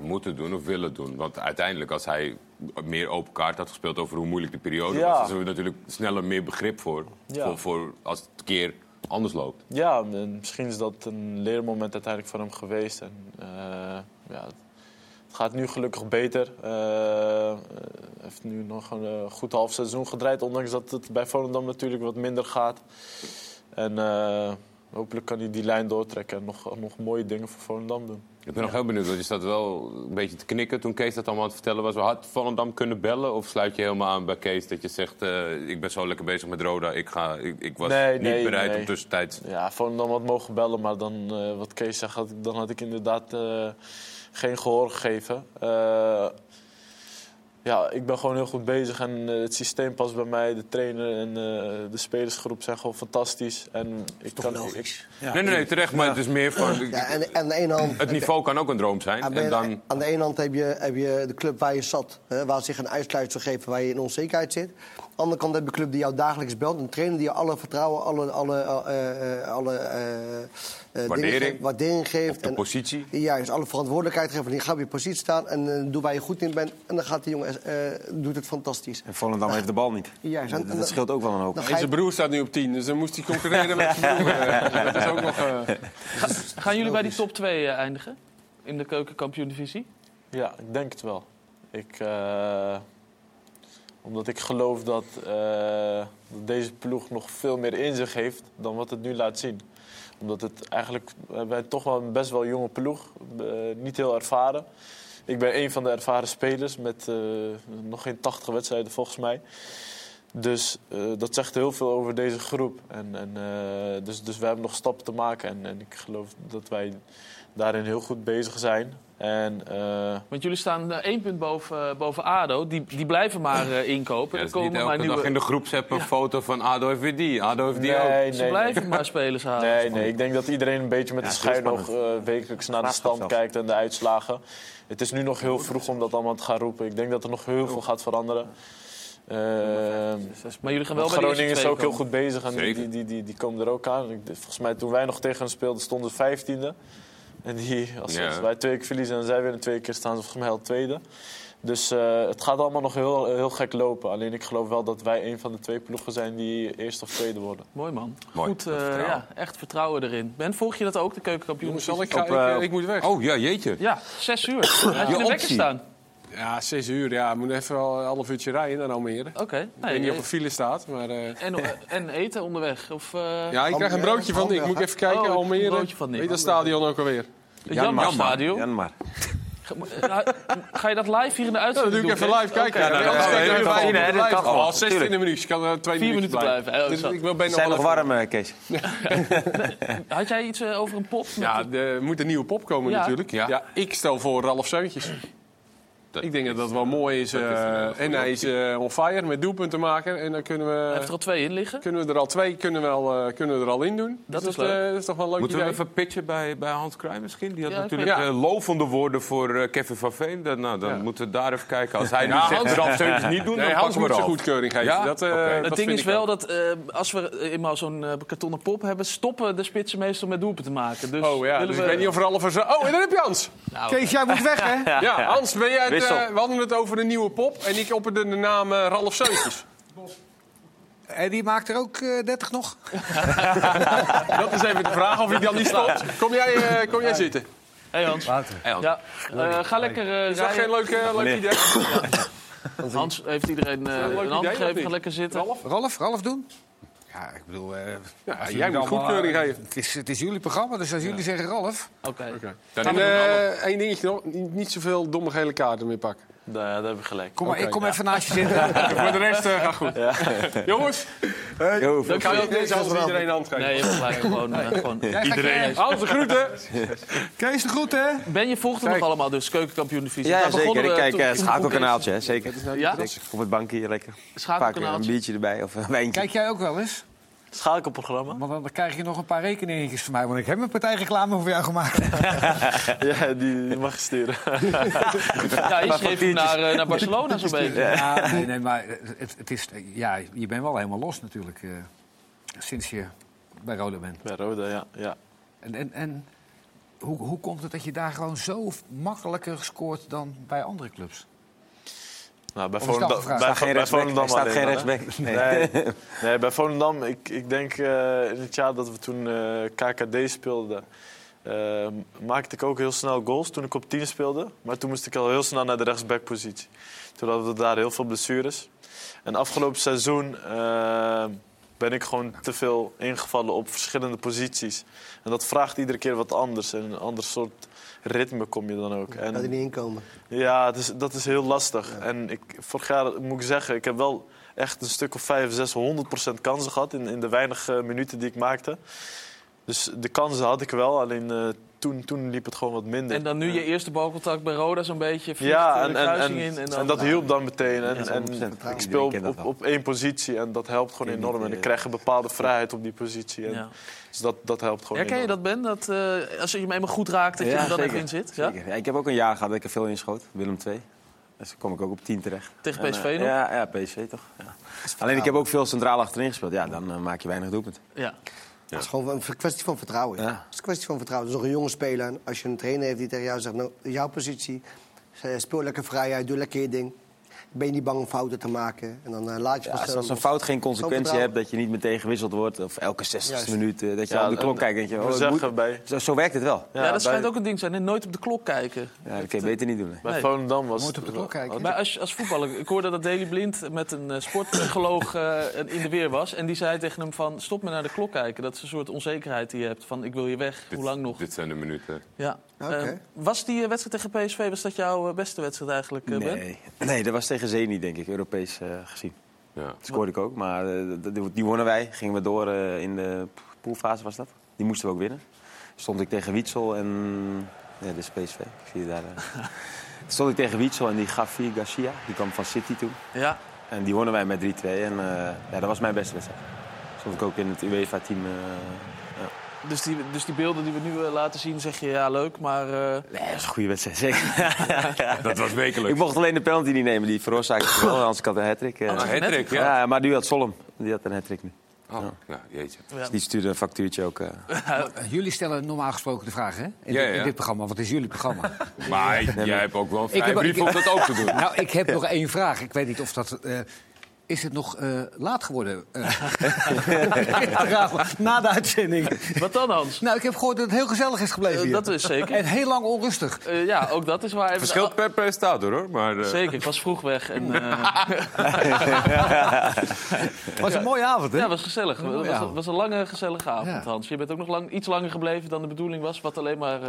Moeten doen of willen doen. Want uiteindelijk, als hij meer open kaart had gespeeld over hoe moeilijk de periode Ja. was, dan zullen we natuurlijk sneller meer begrip voor, Ja. voor, voor als het een keer anders loopt. Ja, en misschien is dat een leermoment uiteindelijk voor hem geweest. En, eh, ja, het gaat nu gelukkig beter. Hij heeft nu nog een goed half seizoen gedraaid. Ondanks dat het bij Volendam natuurlijk wat minder gaat. En hopelijk kan hij die lijn doortrekken en nog, nog mooie dingen voor Volendam doen. Ik ben nog heel benieuwd, want je staat wel een beetje te knikken toen Kees dat allemaal aan het vertellen was. Had Volendam kunnen bellen of sluit je helemaal aan bij Kees dat je zegt... eh, ik ben zo lekker bezig met Roda, ik, ga, ik, ik was Nee, niet nee, bereid nee. om tussentijds... Ja, Volendam had mogen bellen, maar dan, eh, wat Kees zegt, had dan had ik inderdaad eh, geen gehoor gegeven. Ja, ik ben gewoon heel goed bezig en eh, het systeem past bij mij. De trainer en eh, de spelersgroep zijn gewoon fantastisch. En ik kan, ik, Nee, nee, nee, terecht, maar het is meer van... Ja, en aan de ene hand... Het niveau kan ook een droom zijn. Aan En de, dan, aan de ene hand heb je, heb je de club waar je zat, hè, waar zich een uitsluitsel geven waar je in onzekerheid zit. De andere kant heb je een club die jou dagelijks belt. Een trainer die je alle vertrouwen, alle, alle, eh, eh, alle eh, eh, dingen Waardering. geeft, waardering geeft. Op de positie. Juist, alle verantwoordelijkheid geven. Die gaat op je positie staan en doe waar je goed in bent. En dan gaat die jongen, eh, doet het fantastisch. En Volendam heeft de bal niet. Juist, en- dat, dat scheelt ook wel een hoop. En zijn broer staat nu op 10, dus dan moest hij concurreren met zijn broer. Dat is ook nog... eh, Gaan jullie bij die top 2 eindigen? In de keukenkampioen-divisie? Ja, ik denk het wel. Ik, eh, omdat ik geloof dat, eh, dat deze ploeg nog veel meer in zich heeft dan wat het nu laat zien. Omdat het eigenlijk, we hebben toch wel een best wel jonge ploeg, eh, niet heel ervaren. Ik ben een van de ervaren spelers met eh, nog geen 80 wedstrijden volgens mij. Dus eh, dat zegt heel veel over deze groep. En, en, eh, dus, dus we hebben nog stappen te maken. En, en ik geloof dat wij daarin heel goed bezig zijn. En, eh, Want jullie staan eh, één punt boven, boven ADO. Die, die blijven maar eh, inkopen. Ja, niet komen maar elke nieuwe... dag in de groepsapp een foto van ADO heeft weer die. ADO heeft die ook. Ze blijven maar spelers halen. Nee, nee, ik denk dat iedereen een beetje met Ja, heel schuin eh, wekelijks naar de stand kijkt en de uitslagen. Het is nu nog heel vroeg om dat allemaal te gaan roepen. Ik denk dat er nog heel veel gaat veranderen. Eh, Maar jullie gaan wel bij de Groningen is ook heel goed bezig en die, die, die, die, die komen er ook aan. Ik- Volgens mij toen wij nog tegen hen speelden stonden ze vijftiende. En die, als, Ja. wij twee keer verliezen en zij weer twee keer staan ze volgens mij al tweede. Dus eh, het gaat allemaal nog heel, heel gek lopen. Alleen ik geloof wel dat wij een van de twee ploegen zijn die eerste of tweede worden. Mooi man. Mooi, Goed, eh, vertrouwen. ja, echt vertrouwen erin. Ben, volg je dat ook, de keukenkampioen? Jongens, zal ik, ga, Op, ik, eh, eh, ik moet weg. Oh ja, jeetje. Ja, zes uur. Had je Je de wekker optie. staan? Ja, 6 uur. Ja, we moeten even wel een half uurtje rijden naar Almere. Oké. ik Nee, weet niet of er file staat, maar... eh, En, en eten onderweg? Of, eh, ja, ik krijg een broodje van... Ik moet even kijken, Oh, een Almere. broodje van Nick. Weet je dat stadion ook alweer? Janmaar-stadion? Janmar. Ga, ga je dat live hier in de Ja, dat uitzending doe ik even live kijken. Oké, Ja, nou, ik dat kan Al 16 tuurlijk. minuutjes. Ik kan er twee Vier minuten minuten blijven. blijven. Oh, Dus ik wil bijna Ze zijn nog warm, eh, Kees. Had jij iets eh, over een pop? met Ja, de- er moet een nieuwe pop komen Ja. natuurlijk. Ja. Ja. ik stel voor Ralf Seuntjes. Dat Ik denk dat dat wel mooi is. dat eh, goede en hij is eh, on fire met doelpunten maken. En dan kunnen Hij heeft we, er al twee in liggen. kunnen we er al twee kunnen we al, eh, kunnen we er al in doen. Dat Dus is leuk. eh, dat is toch wel een leuk Moeten we even pitchen bij, bij Hans Kraaij misschien? Die had Ja, natuurlijk ja. eh, lovende woorden voor eh, Kevin van Veen. Dan, nou, dan Ja. moeten we daar even kijken. Als hij nu zegt, Hans- Seuntjes niet doen, Nee, dan Hans pakken we moet zijn goedkeuring geven. Ja? Dat, eh, Oké. dat Het ding is wel dat eh, als we eenmaal zo'n eh, kartonnen pop hebben, stoppen de spitsen meestal met doelpunten te maken. Dus Oh ja, dus we- ik weet niet of er zo... Oh, en dan heb je Hans. Nou, Kees, jij moet weg, hè? Ja, Hans, ben jij het, eh, we hadden het over de nieuwe pop. En ik opperde de naam eh, Ralf Seuntjes. En die maakt er ook eh 30 nog. dat is even de vraag of hij dan niet stopt. Kom jij, eh, kom jij zitten? Hey Hans. Hey, Hans. Ja, eh, ga lekker eh Is dat geen leuk, eh, leuk idee? Hans heeft iedereen eh, een hand gegeven. Ga lekker zitten. Ralf? Ralf, Ralf doen? Ja, ik bedoel... eh, Ja, als jij moet allemaal, goedkeuring geven. Het is, het is jullie programma, dus als jullie zeggen Ralf... Oké. Dan En eh, één dingetje nog. Niet, niet zoveel domme gele kaarten meer pakken. Ja, daar heb ik gelijk. Kom maar, ik kom ja. even naast je zitten. Voor de rest eh, gaat goed. Jongens, Yo, dan kan je ook niet alles iedereen een hand geven. Nee, je hebt gelijk. Gewoon, eh, gewoon. Iedereen. Hans, de groeten. Kees de groet, hè? Ben je volgt nog allemaal, dus keukenkampioen divisie. Ja, Daar ja, zeker. Ik kijk eh, toen schakelkanaaltje, hè, zeker. Ja? Op het bankje hier lekker. Vaak een Schakelkanaaltje. biertje erbij of een wijntje. Kijk jij ook wel eens? Schakelprogramma? Want dan krijg je nog een paar rekeningetjes van mij. Want ik heb een partijreclame voor jou gemaakt. ja, die, die mag je sturen. Ja, je schreef hem naar, eh, naar Barcelona zo'n beetje. Ja, nee, nee, maar het, het is, ja, je bent wel helemaal los natuurlijk. eh, sinds je bij Roda bent. Bij Roda, ja. ja. En, en, en hoe, hoe komt het dat je daar gewoon zo makkelijker scoort dan bij andere clubs? Nou, bij Volendam, bij, Staat geen bij rechtsback. Volendam staat alleen geen dan, hè? rechtsback. Nee. nee, bij Volendam, ik, ik denk eh, in het jaar dat we toen eh, KKD speelden... eh, maakte ik ook heel snel goals toen ik op 10 speelde. Maar toen moest ik al heel snel naar de rechtsbackpositie. Toen hadden we daar heel veel blessures. En afgelopen seizoen ben ik gewoon te veel ingevallen op verschillende posities. En dat vraagt iedere keer wat anders. En een ander soort ritme kom je dan ook. En, er niet inkomen. ja, het is, dat is heel lastig. En ik, vorig jaar moet ik zeggen, ik heb wel echt een stuk of 5, 6, 100 procent kansen gehad in, in de weinige minuten die ik maakte. Dus de kansen had ik wel, alleen eh, toen, toen liep het gewoon wat minder. En dan nu je eerste balcontact bij Roda zo'n beetje. ja, eh, en, de en, in. En, en, dat hielp dan meteen. En, Ja, en 100%. ik speel op, één positie en dat helpt gewoon enorm. En ik eh, krijg een bepaalde vrijheid op die positie. En Ja. Dus dat, dat helpt gewoon Herken je dat, Ben? Dat, eh, als je hem eenmaal goed raakt, dat je er dan even in zit? Ja? Zeker. Ja, ik heb ook een jaar gehad dat ik er veel in schoot. Willem II. Dus dan kom ik ook op 10 terecht. Tegen En, PSV eh, nog? Ja, ja, PSV toch. Ja. Alleen ik heb ook veel centraal achterin gespeeld. Ja, dan eh, maak je weinig doelpunten. Ja. Het is gewoon een kwestie van vertrouwen. Het is een kwestie van vertrouwen. Is nog een jonge speler. Als je een trainer heeft die tegen jou zegt... Nou, jouw positie, eh, speel lekker vrij uit, doe lekker je ding. Ben je niet bang om fouten te maken. En dan eh, laat je Ja, als een fout geen consequentie hebt, dat je niet meteen gewisseld wordt, of elke 60 Juist. minuut, eh, dat je Ja, op de klok kijkt en denk je, we oh, moet. bij- Zo, zo werkt het wel. Ja, dat schijnt ook een ding te zijn. hè? Nooit op de klok kijken. Ja, dat kun je beter niet doen. hè. Bij Nee. Volendam was Nooit op de klok kijken. Maar als, als voetballer, ik hoorde dat Daley Blind met een eh, sportpsycholoog eh, in de weer was. En die zei tegen hem van, stop maar naar de klok kijken. Dat is een soort onzekerheid die je hebt. Van, ik wil je weg. Hoe lang nog? Dit zijn de minuten. Ja. Oké. Eh, was die eh, wedstrijd tegen PSV, was dat jouw eh, beste wedstrijd eigenlijk, eh, Ben? Nee. nee, dat was tegen Zenit, denk ik, Europees eh, gezien. Ja. Dat scoorde ik ook, maar eh, die wonnen wij. Gingen we door eh, in de poolfase, was dat. Die moesten we ook winnen. Stond ik tegen Wietsel en... Ja, dit is PSV, ik zie je daar. Stond ik tegen Wietsel en die Gavi Garcia, die kwam van City toen. Ja. En die wonnen wij met 3-2 en eh, ja, dat was mijn beste wedstrijd. Stond ik ook in het UEFA-team. eh. Dus die, dus die beelden die we nu eh, laten zien, zeg je ja, leuk, maar... eh, Nee, dat is een goede wedstrijd, zeker. Dat was wekelijks. Ik mocht alleen de penalty niet nemen, die veroorzaakte ik wel. Anders had ik een hat-trick. eh. Oh, een hat-trick, ja. ja. maar die had Solom. Die had een hat-trick nu. Oh, ja, jeetje. Dus die stuurde een factuurtje ook. eh. Jullie stellen normaal gesproken de vraag, hè? In, Ja, dit- in ja. dit programma. Wat is jullie programma? Maar jij hebt ook wel een vrijbrief om dat ook te doen. Nou, ik heb nog één vraag. Ik weet niet of dat... eh, is het nog eh, laat geworden? eh? Na de uitzending. Wat dan, Hans? Nou, ik heb gehoord dat het heel gezellig is gebleven Eh, hier. dat is zeker. En heel lang onrustig. Eh, ja, ook dat is waar. Verschilt per presentator hoor. Maar, eh, Zeker, ik was vroeg weg. En, eh, was een mooie avond, hè? Ja, was gezellig. Het was, was een lange, gezellige avond, Ja. Hans. Je bent ook nog lang, iets langer gebleven dan de bedoeling was, wat alleen maar...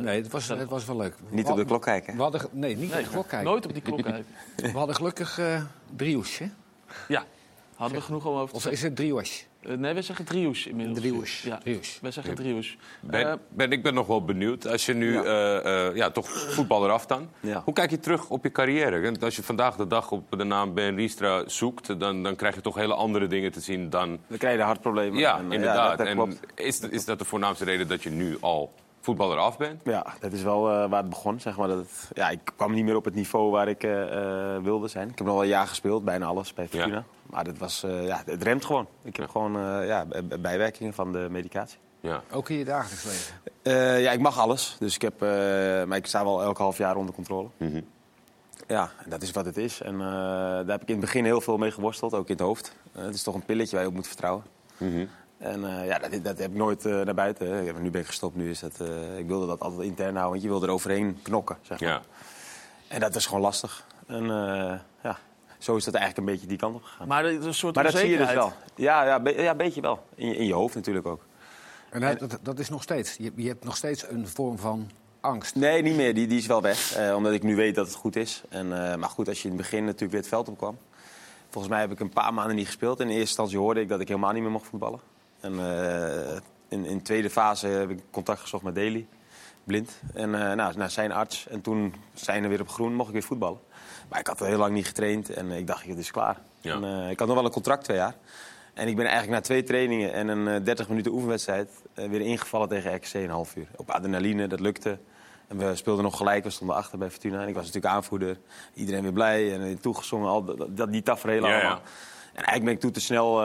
Nee, het was, het was wel leuk. Niet op de klok kijken. We hadden, nee, niet Nee, op de klok kijken. nooit op die klok kijken. We hadden gelukkig eh driehoes, hè? Ja, hadden we genoeg om over te Of is het driehoes? Eh, nee, wij zeggen driehoes inmiddels. Driehoes. Ja, Driehoes. wij zeggen driehoes. Ben, Eh, ben, ik ben nog wel benieuwd. Als je nu eh, eh, ja, toch voetballer af dan. Ja. Hoe kijk je terug op je carrière? Want als je vandaag de dag op de naam Ben Riestra zoekt... dan, dan krijg je toch hele andere dingen te zien dan... Dan krijg je de hartproblemen. Ja, En, inderdaad. en is, is dat de voornaamste reden dat je nu al voetballer af bent? Ja, dat is wel eh, waar het begon. Zeg maar, dat het- ja, ik kwam niet meer op het niveau waar ik eh, eh, wilde zijn. Ik heb nog wel een jaar gespeeld, bijna alles bij Fortuna. Ja. Maar dat was, eh, ja, het remt gewoon. Ik heb gewoon eh, ja, bijwerkingen van de medicatie. Ja. Ook in je dagelijks leven. Eh, ja, ik mag alles. Dus ik heb, eh, maar ik sta wel elk half jaar onder controle. Mhm. Ja, en dat is wat het is. En eh, daar heb ik in het begin heel veel mee geworsteld, ook in het hoofd. Het is toch een pilletje waar je op moet vertrouwen. Mhm. En eh, ja, dat, dat heb ik nooit eh, naar buiten. hè. Nu ben ik gestopt. Nu is dat, eh, ik wilde dat altijd intern houden, want je wilde er overheen knokken. Zeg maar. Ja. En dat is gewoon lastig. En eh, ja, zo is dat eigenlijk een beetje die kant op gegaan. maar een soort Maar dat zie je dus wel. Ja, ja, be- ja een beetje wel. In je, in je hoofd natuurlijk ook. En dat, dat, dat is nog steeds. Je, je hebt nog steeds een vorm van angst. Nee, niet meer. Die, die is wel weg. eh, omdat ik nu weet dat het goed is. En, eh, maar goed, als je in het begin natuurlijk weer het veld opkwam. Volgens mij heb ik een paar maanden niet gespeeld. In eerste instantie hoorde ik dat ik helemaal niet meer mocht voetballen. En eh, in, in de tweede fase heb ik contact gezocht met Daly. Blind. En eh, nou, naar zijn arts. En toen zijn er weer op groen, mocht ik weer voetballen. Maar ik had heel lang niet getraind. En ik dacht, het is klaar. Ja. En, eh, ik had nog wel een contract twee jaar. En ik ben eigenlijk na twee trainingen en een eh, 30 minuten oefenwedstrijd... weer ingevallen tegen RKC een half uur. Op adrenaline, dat lukte. En we speelden nog gelijk, we stonden achter bij Fortuna. En ik was natuurlijk aanvoerder. Iedereen weer blij en toegezongen, al dat, die tafereelen Ja, ja. allemaal. En eigenlijk ben ik toen te snel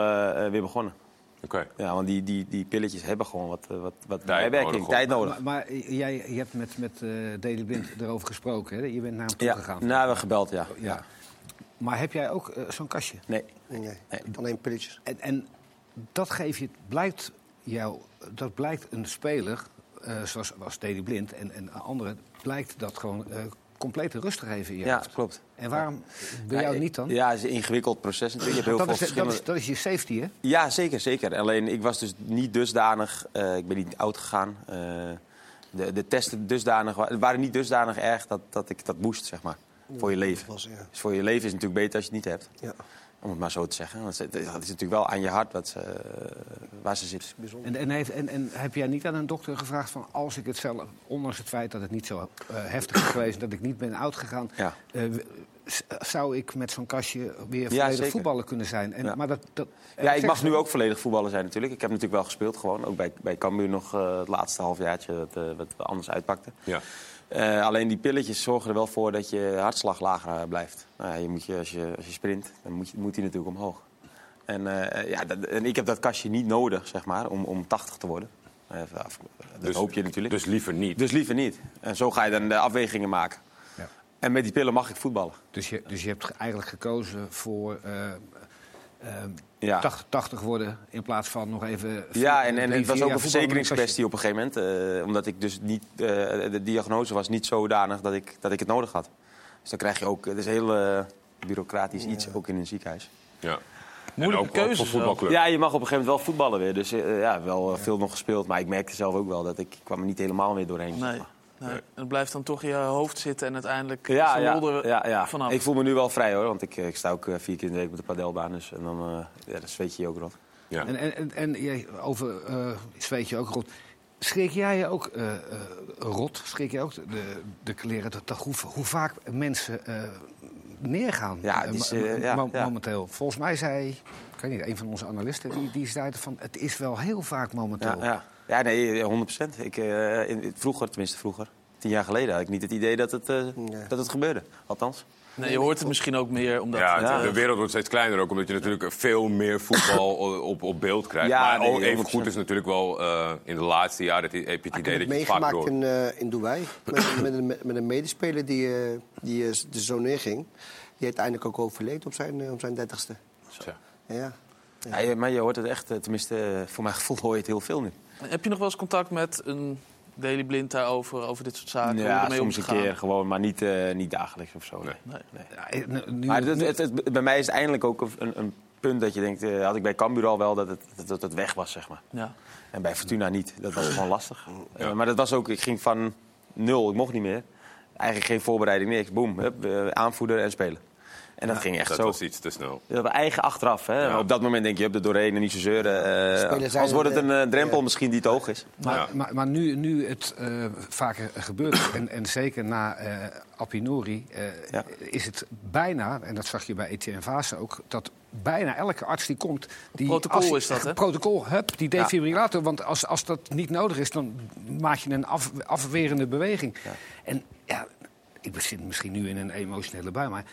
weer begonnen. Oké. Ja, want die, die, die pilletjes hebben gewoon wat, eh, wat, wat Tijd bijwerking, nodig, tijd nodig. Maar, maar jij je hebt met, met eh Daley Blind erover gesproken. Hè? Je bent naar hem toe Ja, gegaan. nou, we hebben gebeld, ja. Ja. Maar heb jij ook eh, zo'n kastje? Nee. Nee, nee. Alleen pilletjes. En, en dat geef je, blijkt jou, dat blijkt een speler, eh, zoals was Daley Blind en, en anderen, blijkt dat gewoon eh, complete rust te geven in je Ja, hoofd. klopt. En waarom bij jou niet dan? Ja, het is een ingewikkeld proces natuurlijk. Je hebt heel dat, veel is, dat, is, dat is je safety, hè? Ja, zeker, zeker. Alleen ik was dus niet dusdanig, eh, ik ben niet oud gegaan. Eh, de, de testen dusdanig, wa- waren niet dusdanig erg dat, dat ik dat moest, zeg maar. Voor je leven. Was, ja. Dus voor je leven is het natuurlijk beter als je het niet hebt. Ja. Om het maar zo te zeggen. Want het- dat is natuurlijk wel aan je hart wat ze, eh, waar ze zit. En, en, heeft, en, en heb jij niet aan een dokter gevraagd van als ik het zelf, ondanks het feit dat het niet zo eh, heftig is geweest, dat ik niet ben oud gegaan, Ja. eh, zou ik met zo'n kastje weer Ja, volledig voetballer kunnen zijn? En, Ja. Maar dat, dat, Ja, ik mag nu ook volledig voetballer zijn natuurlijk. Ik heb natuurlijk wel gespeeld gewoon. Ook bij, bij Cambuur nog eh, het laatste halfjaartje dat, eh, wat anders uitpakte. Ja. Eh, alleen die pilletjes zorgen er wel voor dat je hartslag lager eh, blijft. Nou, ja, je moet je, als, je, als je sprint, dan moet, je, moet die natuurlijk omhoog. En, eh, ja, dat, en ik heb dat kastje niet nodig, zeg maar, om, om 80 te worden. Af- dat Dus- hoop je natuurlijk. Dus liever niet. Dus liever niet. En zo ga je dan de afwegingen maken. Ja. En met die pillen mag ik voetballen. Dus je, dus je hebt ge- eigenlijk gekozen voor Ja. 80, 80 worden in plaats van nog even... Ja, en, en drie, het was ook een verzekeringskwestie op een gegeven moment. eh, omdat ik dus niet, eh, de diagnose was niet zodanig dat ik, dat ik het nodig had. Dus dan krijg je ook, het is heel eh, bureaucratisch iets, ook in een ziekenhuis. Ja. Moeilijke voetbalclub. Ja, je mag op een gegeven moment wel voetballen weer. Dus ja, wel veel nog gespeeld. Maar ik merkte zelf ook wel dat ik, ik kwam er niet helemaal meer doorheen. Nee. Nee. En het blijft dan toch in je hoofd zitten en uiteindelijk Ja, ja, lol ja, ja. vanaf. Ik voel me nu wel vrij hoor, want ik, eh, ik sta ook eh, vier keer in de week op de padelbaan. Dus, en dan, eh ja, dan zweet je je ook rot. Ja. En, en, en, en jij, over eh zweet je ook rot. Schrik jij je ook eh, eh, rot? Schrik je ook de, de kleren dat, dat hoe, hoe vaak mensen eh, neergaan Ja, is, mo- eh, ja, mo- ja. momenteel? Volgens mij zei, ik weet niet, een van onze analisten, die, die zei van het is wel heel vaak momenteel. Ja, ja. ja nee, 100 procent. Ik, eh, in- in- vroeger, tenminste vroeger, tien jaar geleden, had ik niet het idee dat het, eh, dat het gebeurde. Althans. Nee, je hoort het misschien ook meer omdat... Ja, het- eh, de wereld wordt steeds kleiner ook, omdat je natuurlijk veel meer voetbal op, op beeld krijgt. Ja, maar nee, ook even 100%. goed is natuurlijk wel eh, in de laatste jaren dat- heb je het Ik idee heb dat je het vaak meegemaakt hoort. in, eh, in Dubai. Met, met, een, met een medespeler die, eh, die eh, de zo neerging. Die uiteindelijk ook overleed op zijn, eh, op zijn dertigste. Ja. Ja, je- maar je hoort het echt, eh, tenminste eh, voor mijn gevoel hoor je het heel veel nu. Heb je nog wel eens contact met een Daily Blind daarover, over dit soort zaken? ja, soms een keer gewoon, maar niet, eh, niet dagelijks of zo. Nee. Nee. Ja, nu- nu- Maar het, het, het- bij mij is het eindelijk ook een, een punt dat je denkt, eh, had ik bij Cambuur al wel dat het, dat, dat het weg was, zeg maar. Ja. En bij Fortuna niet. Dat was gewoon lastig. Eh, maar dat was ook, ik ging van nul, ik mocht niet meer. Eigenlijk geen voorbereiding, niks. Boom, hup, aanvoerder en spelen. En dat ging echt Dat zo. was iets te snel. Dat eigen achteraf. Hè? Ja. Op dat moment denk je, op de doorheen en niet zo zeuren. eh, als wordt het er, een eh, drempel ja. misschien die te hoog is. Maar, Ja. maar, maar nu, nu het eh, vaker gebeurt, en, en zeker na eh Apinori, eh, Ja. is het bijna, en dat zag je bij Etienne Vase ook, dat bijna elke arts die komt... Die, Protocol als is dat, hè? Protocol, hup, die defibrillator. Want als, als dat niet nodig is, dan maak je een af, afwerende beweging. En ja, ik zit misschien nu in een emotionele bui, maar...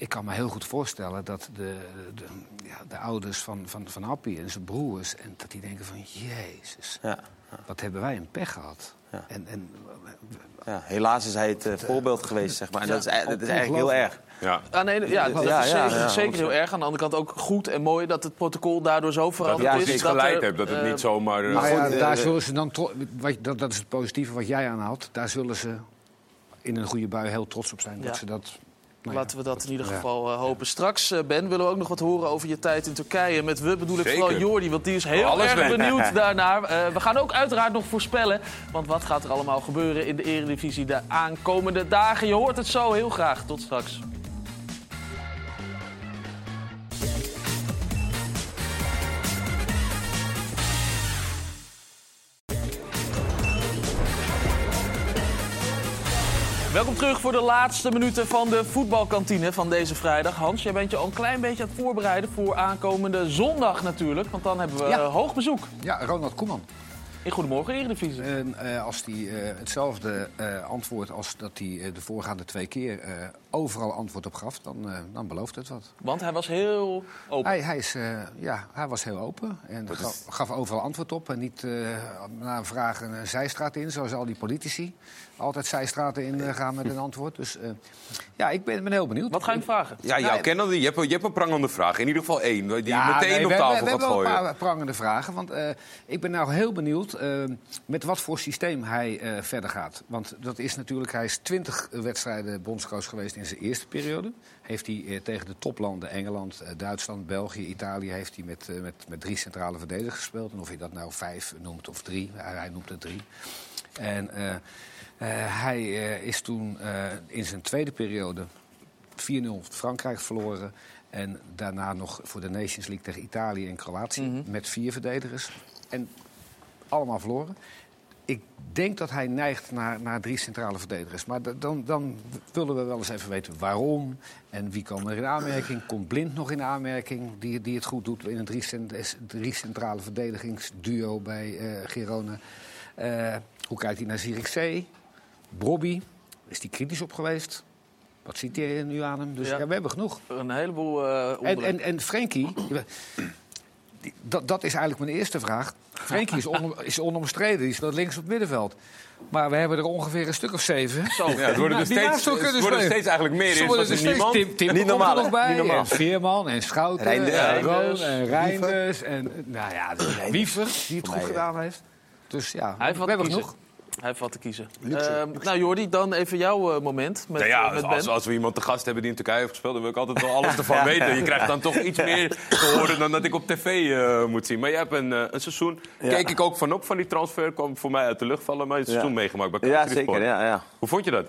Ik kan me heel goed voorstellen dat de, de, ja, de ouders van, van, van Appie en zijn broers... En dat die denken van, jezus, Ja. wat hebben wij een pech gehad. Ja. En, en, Ja, helaas is hij het eh, voorbeeld geweest, zeg maar. En dat, is, e- dat is eigenlijk heel erg. Ja. Ah, nee, ja, dat Ja, is ja, zeker, ja, zeker heel 100%. erg. Aan de andere kant ook goed en mooi dat het protocol daardoor zo Dat veranderd het Ja, is. niet dat geleid er, hebt, dat het eh, niet zomaar... eh, maar daar eh, zullen ze dan... Wat, dat, dat is het positieve wat jij aanhaalt. Daar zullen ze in een goede bui heel trots op zijn. Ja. Dat ze dat... nou ja, Laten we dat in ieder geval eh, hopen. Straks, eh, Ben, willen we ook nog wat horen over je tijd in Turkije. Met we bedoel ik Zeker. vooral Jordi, want die is heel Alles erg benieuwd daarnaar. Eh, we gaan ook uiteraard nog voorspellen. Want wat gaat er allemaal gebeuren in de Eredivisie de aankomende dagen? Je hoort het zo heel graag. Tot straks. Welkom terug voor de laatste minuten van de voetbalkantine van deze vrijdag. Hans, jij bent je al een klein beetje aan het voorbereiden voor aankomende zondag natuurlijk. Want dan hebben we Ja. eh, hoog bezoek Ja, Ronald Koeman. in Goedemorgen Eredivisie. En eh, als hij eh, hetzelfde eh, antwoord als dat hij de voorgaande twee keer eh, overal antwoord op gaf, dan, eh, dan belooft het wat. Want hij was heel open. Hij, hij, is, eh, ja, hij was heel open en Dat gaf, is- gaf overal antwoord op. En niet eh, na een vraag een zijstraat in, zoals al die politici. Altijd zijstraten in eh, gaan met een antwoord. Dus eh, ja, ik ben, ben heel benieuwd. Wat ga je hem vragen? Ja, jou Nee. kennen die. Je hebt, een- je hebt een prangende vraag. In ieder geval één. Die Ja, meteen nee, op we- we- tafel we, gaat hebben wel gooien. een paar prangende vragen. Want eh, ik ben nou heel benieuwd met wat voor systeem hij eh, verder gaat. Want dat is natuurlijk, hij is 20 wedstrijden bondscoach geweest in zijn eerste periode. Heeft hij tegen de toplanden Engeland, Duitsland, België, Italië... heeft hij met, met, met drie centrale verdedigers gespeeld. En of je dat nou vijf noemt of drie, hij, hij noemt het drie. En hij eh, is toen eh, in zijn tweede periode 4-0 Frankrijk verloren. En daarna nog voor de Nations League tegen Italië en Kroatië. Mhm. Met vier verdedigers. En allemaal verloren. Ik denk dat hij neigt naar, naar drie centrale verdedigers. Maar da- dan, dan willen we wel eens even weten waarom. En wie komen er in aanmerking? Komt Blind nog in aanmerking? Die, die het goed doet in een drie, cent- drie centrale verdedigingsduo bij eh Girona. Eh, hoe kijkt hij naar Zierikzee? Brobby. Is hij kritisch op geweest? Wat ziet hij nu aan hem? Dus ja, Ja. we hebben genoeg. Een heleboel eh En, en, en Frenkie, die- dat, dat is eigenlijk mijn eerste vraag. Frenkie is, on, is onomstreden, die speelt links op het middenveld. Maar we hebben er ongeveer een stuk of zeven. Zo. Ja, het worden er die steeds- worden steeds eigenlijk meer Ze in, worden zoals er steeds- niemand. Tim, Tim Niet komt normaal, er nog bij. Niet normaal. En Veerman en Schouten Reinders. en. Roon en Reinders. En nou ja, Wiever, die het goed gedaan heeft. Dus ja, Hij heeft we hebben genoeg. Hij heeft wat te kiezen. Ehm, nou Jordi, dan even jouw eh, moment met, Nou ja, eh, met als, Ben. als we iemand te gast hebben die in Turkije heeft gespeeld, dan wil ik altijd wel alles ervan weten. Je krijgt dan toch iets meer te horen dan dat ik op tv eh, moet zien. Maar je hebt een, eh, een seizoen, Ja. keek ik ook van op van die transfer, kwam voor mij uit de lucht vallen, maar je hebt een Ja. seizoen meegemaakt bij Ja, zeker. Ja, ja. Hoe vond je dat?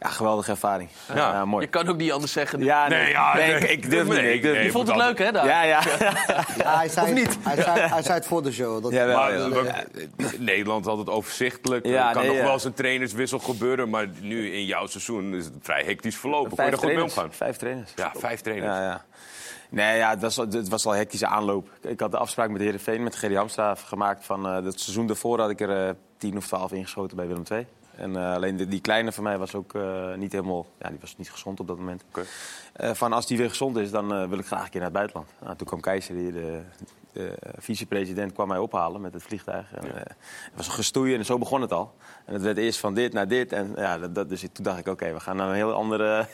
Ja, geweldige ervaring. Ja. Ja, mooi. Je kan ook niet anders zeggen. Ja, nee, Nee, ja, nee, nee. ik, ik durf niet. Nee, Ik durf nee, je vond het leuk, hè? Daar? Ja, ja. Ja, hij, zei, niet? Hij, zei, hij zei het voor de show. Dat Jawel, Maar, ja. we- Nederland is altijd overzichtelijk. Ja, er kan nee, nog ja. wel eens een trainerswissel gebeuren, maar nu in jouw seizoen is het vrij hectisch verlopen. Kon je Vijf er goed mee trainers. omgaan? Vijf trainers. Ja, vijf trainers. Ja, ja. Nee, ja, het, was, al- het was al een hectische aanloop. Ik had de afspraak met Heerenveen, met Gerry Hamstra gemaakt. Van, eh het seizoen daarvoor had ik er eh, tien of twaalf ingeschoten bij Willem II. En eh, alleen die kleine van mij was ook eh, niet helemaal... Ja, die was niet gezond op dat moment. Eh, van als die weer gezond is, dan wil ik graag een keer naar het buitenland. Nou, toen kwam Keizer hier, de, de vicepresident, kwam mij ophalen met het vliegtuig. En, het was een gestoeien en zo begon het al. En het werd eerst van dit naar dit. En ja, dat, dat- dus toen dacht ik, oké, we gaan naar een heel andere...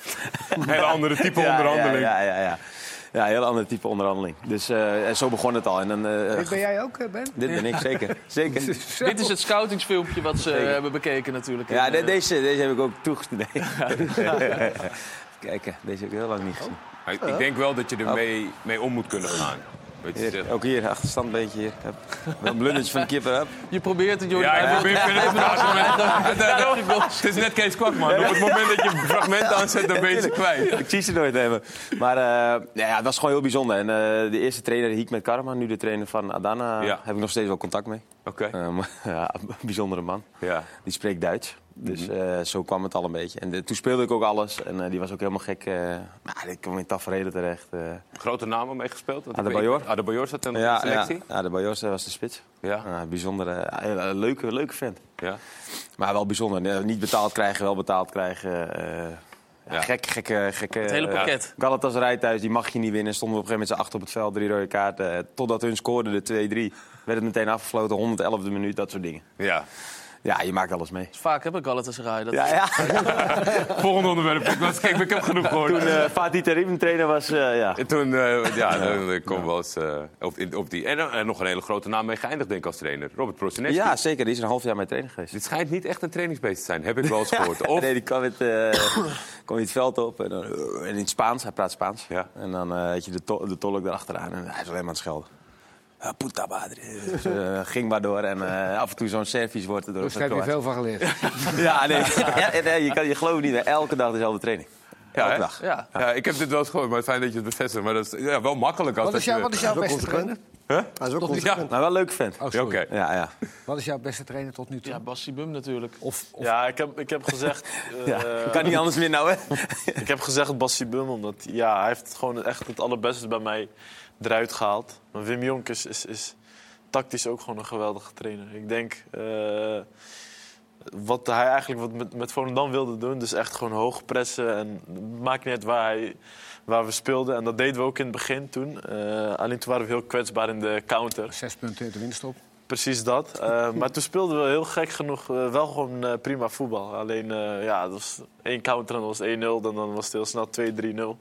Een hele andere type Ja, onderhandeling. Ja, ja, ja. Ja. Een heel ander type onderhandeling. Dus eh, en zo begon het al. En dan, eh, Dit ben jij ook, eh, Ben? dit ben ik, zeker. zeker. Dit is het scoutingsfilmpje wat ze hebben bekeken natuurlijk. Ja, de- deze, deze heb ik ook toegestudeerd. Kijk, deze heb ik heel lang niet gezien. Ik- denk wel dat je er mee, mee om moet kunnen gaan. Hier, ook hier, achterstand een beetje hier. Wel een blundertje van de keeper. Hup. Je probeert het, Jordi. Ja, ik probeer met- Het is net Kees Kwak, man. Op het moment dat je een fragment aanzet, dan ben je ze kwijt. Ik zie ze nooit hebben. Maar eh, ja, ja, het was gewoon heel bijzonder. En eh, de eerste trainer, Hiek met Karma, nu de trainer van Adana, Ja. heb ik nog steeds wel contact mee. Oké. Eh, maar, ja, een bijzondere man. Ja. Die spreekt Duits. Dus Mhm. eh, zo kwam het al een beetje. En de- toen speelde ik ook alles. En eh, die was ook helemaal gek. eh nou, ik kwam in tafereelen terecht. eh. Grote namen meegespeeld? Ik Adebayor. zat ja, in de selectie? Ja, ja, de Bajos was de spits. Ja. Ja, bijzondere, ja, leuke, leuke vent. Ja. Maar wel bijzonder. Niet betaald krijgen, wel betaald krijgen. eh, ja, Ja. Gek, gekke, gekke... Het hele eh, pakket. Galatasaray thuis, die mag je niet winnen. Stonden we op een gegeven moment z'n acht op het veld, drie rode kaarten. Eh, Totdat hun scoorden, de 2-3. Werd het meteen afgefloten, 111e minuut, dat soort dingen. Ja. Ja, je maakt alles mee. Vaak heb ik Galatasaray. Dat Ja, ja. Volgende onderwerp. Ik, was, kijk, ik heb genoeg gehoord. Toen eh Fatih Terim trainer was, eh, ja. En Toen, eh, ja, dan kom wel eens eh, op, in- op die. En, en nog een hele grote naam mee geëindigd, denk ik, als trainer. Robert Prosinecki. Ja, zeker. Die is een half jaar mijn trainer geweest. Dit schijnt niet echt een trainingsbeest te zijn, heb ik wel eens gehoord. Of, Nee, die kwam het, eh, kwam het veld op en, dan, en in het Spaans, hij praat Spaans. Ja. En dan eh, had je de, to de tolk erachteraan en hij is alleen maar aan het schelden. Ja, puta madre. Dus, eh, ging maar door en eh, af en toe zo'n servies wordt er door. Dus daar heb je veel van geleerd. Ja, nee, ja, nee je, kan, je gelooft niet. Elke dag dezelfde training. ja, Elke dag. Ja. ja, ik heb dit wel eens gehoord, maar fijn dat je het bevestigt. Maar dat is ja, wel makkelijk als Wat is, wat is jouw beste trainer? Hij is ook consequent. Maar wel een leuke vent. Oh, Ja. Ja, ja. Wat is jouw beste trainer tot nu toe? Ja, Bassi Bum natuurlijk. Of, of Ja, ik heb, ik heb gezegd... eh, ja. Kan niet anders meer nou, hè? Ik heb gezegd Bassi Bum, omdat ja, hij heeft gewoon echt het allerbeste bij mij eruit gehaald. Maar Wim Jonk is, is, is tactisch ook gewoon een geweldige trainer. Ik denk eh, wat hij eigenlijk wat met, met Volendam wilde doen, dus echt gewoon hoog pressen. En het maakt niet uit waar, hij, waar we speelden. En dat deden we ook in het begin toen. Eh, alleen toen waren we heel kwetsbaar in de counter. zes punten in de winststop. Precies dat. Eh, maar toen speelden we heel gek genoeg wel gewoon prima voetbal. Alleen, ja, dat was één counter en dan was het 1-0. Dan, dan was het heel snel 2-3-0.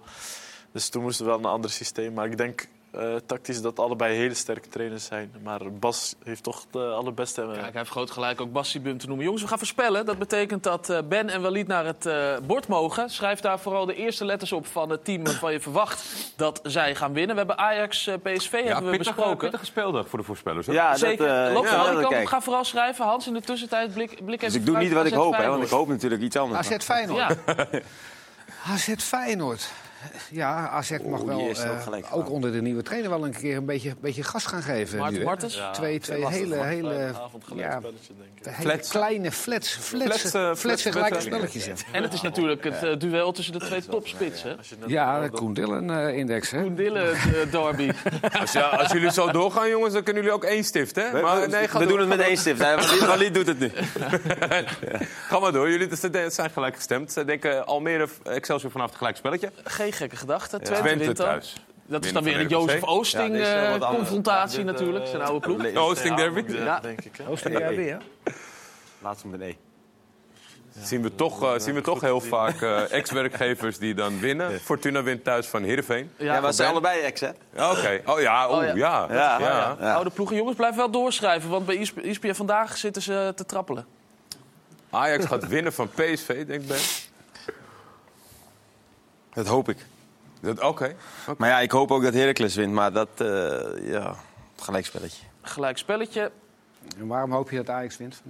Dus toen moesten we wel een ander systeem. Maar ik denk eh, tactisch dat allebei hele sterke trainers zijn. Maar Bas heeft toch de allerbeste. Kijk, hij heeft groot gelijk ook Bassi Bum te noemen. Jongens, we gaan voorspellen. Dat betekent dat eh, Ben en Walid naar het eh, bord mogen. Schrijf daar vooral de eerste letters op van het team waarvan je verwacht dat zij gaan winnen. We hebben Ajax, eh, PSV Ja, hebben we pittig, besproken. pittige speeldag voor de voorspellers. hoor. Ja, Zeker. eh, Loop ja, dat kijk. Ga vooral schrijven. Hans, in de tussentijd blik, blik even Dus ik doe niet wat ik hoop, hè, want ik hoop natuurlijk iets anders. AZ Feyenoord. Ja, AZ Feyenoord. Ja, AZ mag wel, ook eh, onder de nieuwe trainer, wel een keer een beetje, beetje gas gaan geven. Maarten nu, hè. Martens? Ja, Twee, twee hele, hele, ja, spelletje, denk ik. hele kleine flats, flats, Flats, eh, flats, flats gelijke spelletjes. En het is natuurlijk het eh, duel tussen de twee topspitsen. Ja de Koen Dillen-index. hè Koen Dillen, eh, derby. Als, ja, als jullie zo doorgaan, jongens, dan kunnen jullie ook één stift, hè? Maar, nee, ga we doen het met één stift. Walid- doet het nu. Ga maar door. Jullie zijn gelijk gestemd. Ze denken Almere, Excelsior vanaf het gelijk spelletje. Geen gekke gedachte. Twente, Twente thuis. Dat is dan weer een. Jozef Oosting Ja, dit is wel eh, Ja, dit, natuurlijk. eh, Zijn oude ploeg. De Oosting derby. Ja, Ja. denk ik. hè. Oosting derby, ja. Laatste met een E. Zien we toch, eh, zien we toch heel vaak eh, ex-werkgevers die dan winnen. Fortuna wint thuis van Heerenveen. Ja, ze zijn allebei ex, hè? Oké. Oh ja, oh, Oh, ja. ja. Ja. ja. Ja. Oude ploegen. Jongens, blijf wel doorschrijven. Want bij ISPN vandaag zitten ze te trappelen. Ajax gaat winnen van PSV, denk Ben. Dat hoop ik. Dat- Oké. Maar ja, ik hoop ook dat Heracles wint. Maar dat, eh ja, gelijkspelletje. Gelijk spelletje. En waarom hoop je dat Ajax wint?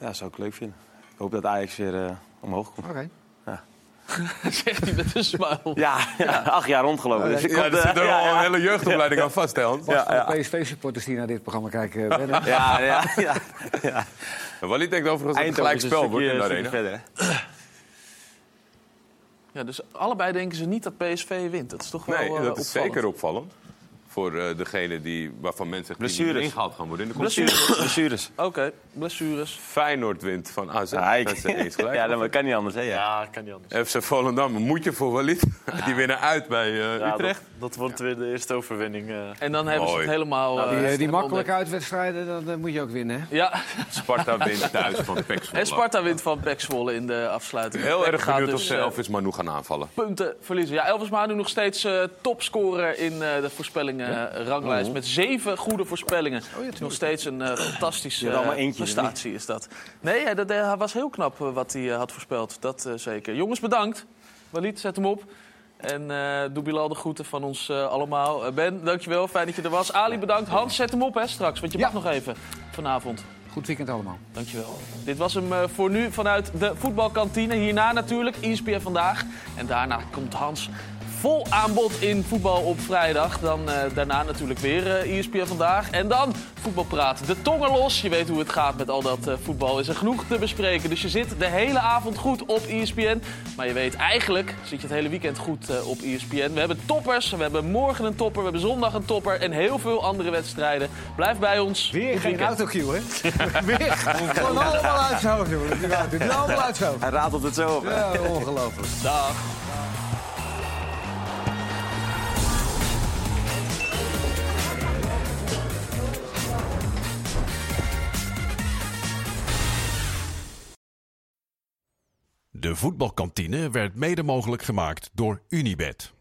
Ja, zou ik leuk vinden. Ik hoop dat Ajax weer eh, omhoog komt. Oké. Zegt hij met een smile. Ja, ja, acht jaar rondgelopen. Dus ik Ja, er eh, zit er ja, al ja. een hele jeugdopleiding aan vast, hè, Ja, de PSV-supporters die naar dit programma kijken, Ben, hè? Ja, ja, ja. ja. Walid denkt overigens dat het Eindhoven gelijk is een spel wordt in de arena. stukje verder, hè? Ja, dus allebei denken ze niet dat PSV wint. Dat is toch wel Nee, eh, dat is opvallend. zeker opvallend. Voor eh, degene die, waarvan mensen zeggen die Blessures. niet ingehaald gaan worden in de. Blessures. Blessures. Oké, blessures. Feyenoord wint van AZ. Ja, ik- Dat is eens gelijk. ja, dat kan niet anders, hè? Ja. Ja, kan niet anders. FC Volendam, een moedje voor Walid. Die winnen uit bij eh, Ja, Utrecht. Dat, dat wordt weer de eerste overwinning. eh. En dan hebben ze het helemaal... Die, eh, eh, die makkelijke uitwedstrijden, dan moet je ook winnen. hè? Ja, Sparta wint thuis van PEC Zwolle. en Sparta wint van Pek Zwolle in de afsluiting. Heel Pek erg benieuwd of dus, ze eh, Elvis Manu gaan aanvallen. punten verliezen. Ja, Elvis Manu nog steeds eh, topscorer in eh, de voorspellingen ranglijst. Oh. Met zeven goede voorspellingen. nog steeds een eh, fantastische eh, prestatie is dat. Nee, ja, dat eh, hij was heel knap eh, wat hij eh, had voorspeld. Dat eh, zeker. Jongens, bedankt. Walid, zet hem op. En eh doe Bilal de groeten van ons eh, allemaal. Eh, ben, dankjewel. Fijn dat je er was. Ali, bedankt. Hans, zet hem op hè, straks. Want je Ja. mag nog even vanavond. Goed weekend allemaal. Dankjewel. Dit was hem eh, voor nu vanuit de voetbalkantine. Hierna natuurlijk ESPN Vandaag. En daarna komt Hans vol aanbod in voetbal op vrijdag. Dan eh, daarna natuurlijk weer eh ESPN Vandaag. En dan voetbalpraat. De tongen los. Je weet hoe het gaat met al dat eh, voetbal. Is er genoeg te bespreken. Dus je zit de hele avond goed op ESPN. Maar je weet eigenlijk zit je het hele weekend goed eh, op ESPN. We hebben toppers. We hebben morgen een topper. We hebben zondag een topper. En heel veel andere wedstrijden. Blijf bij ons. Weer geen autocue, hè? Weer. Gewoon allemaal uit zijn hoofd, jongen. Die allemaal uit zijn hoofd. Hij ratelt het zo op. hè? Ja, ongelooflijk. Dag. De voetbalkantine werd mede mogelijk gemaakt door Unibed.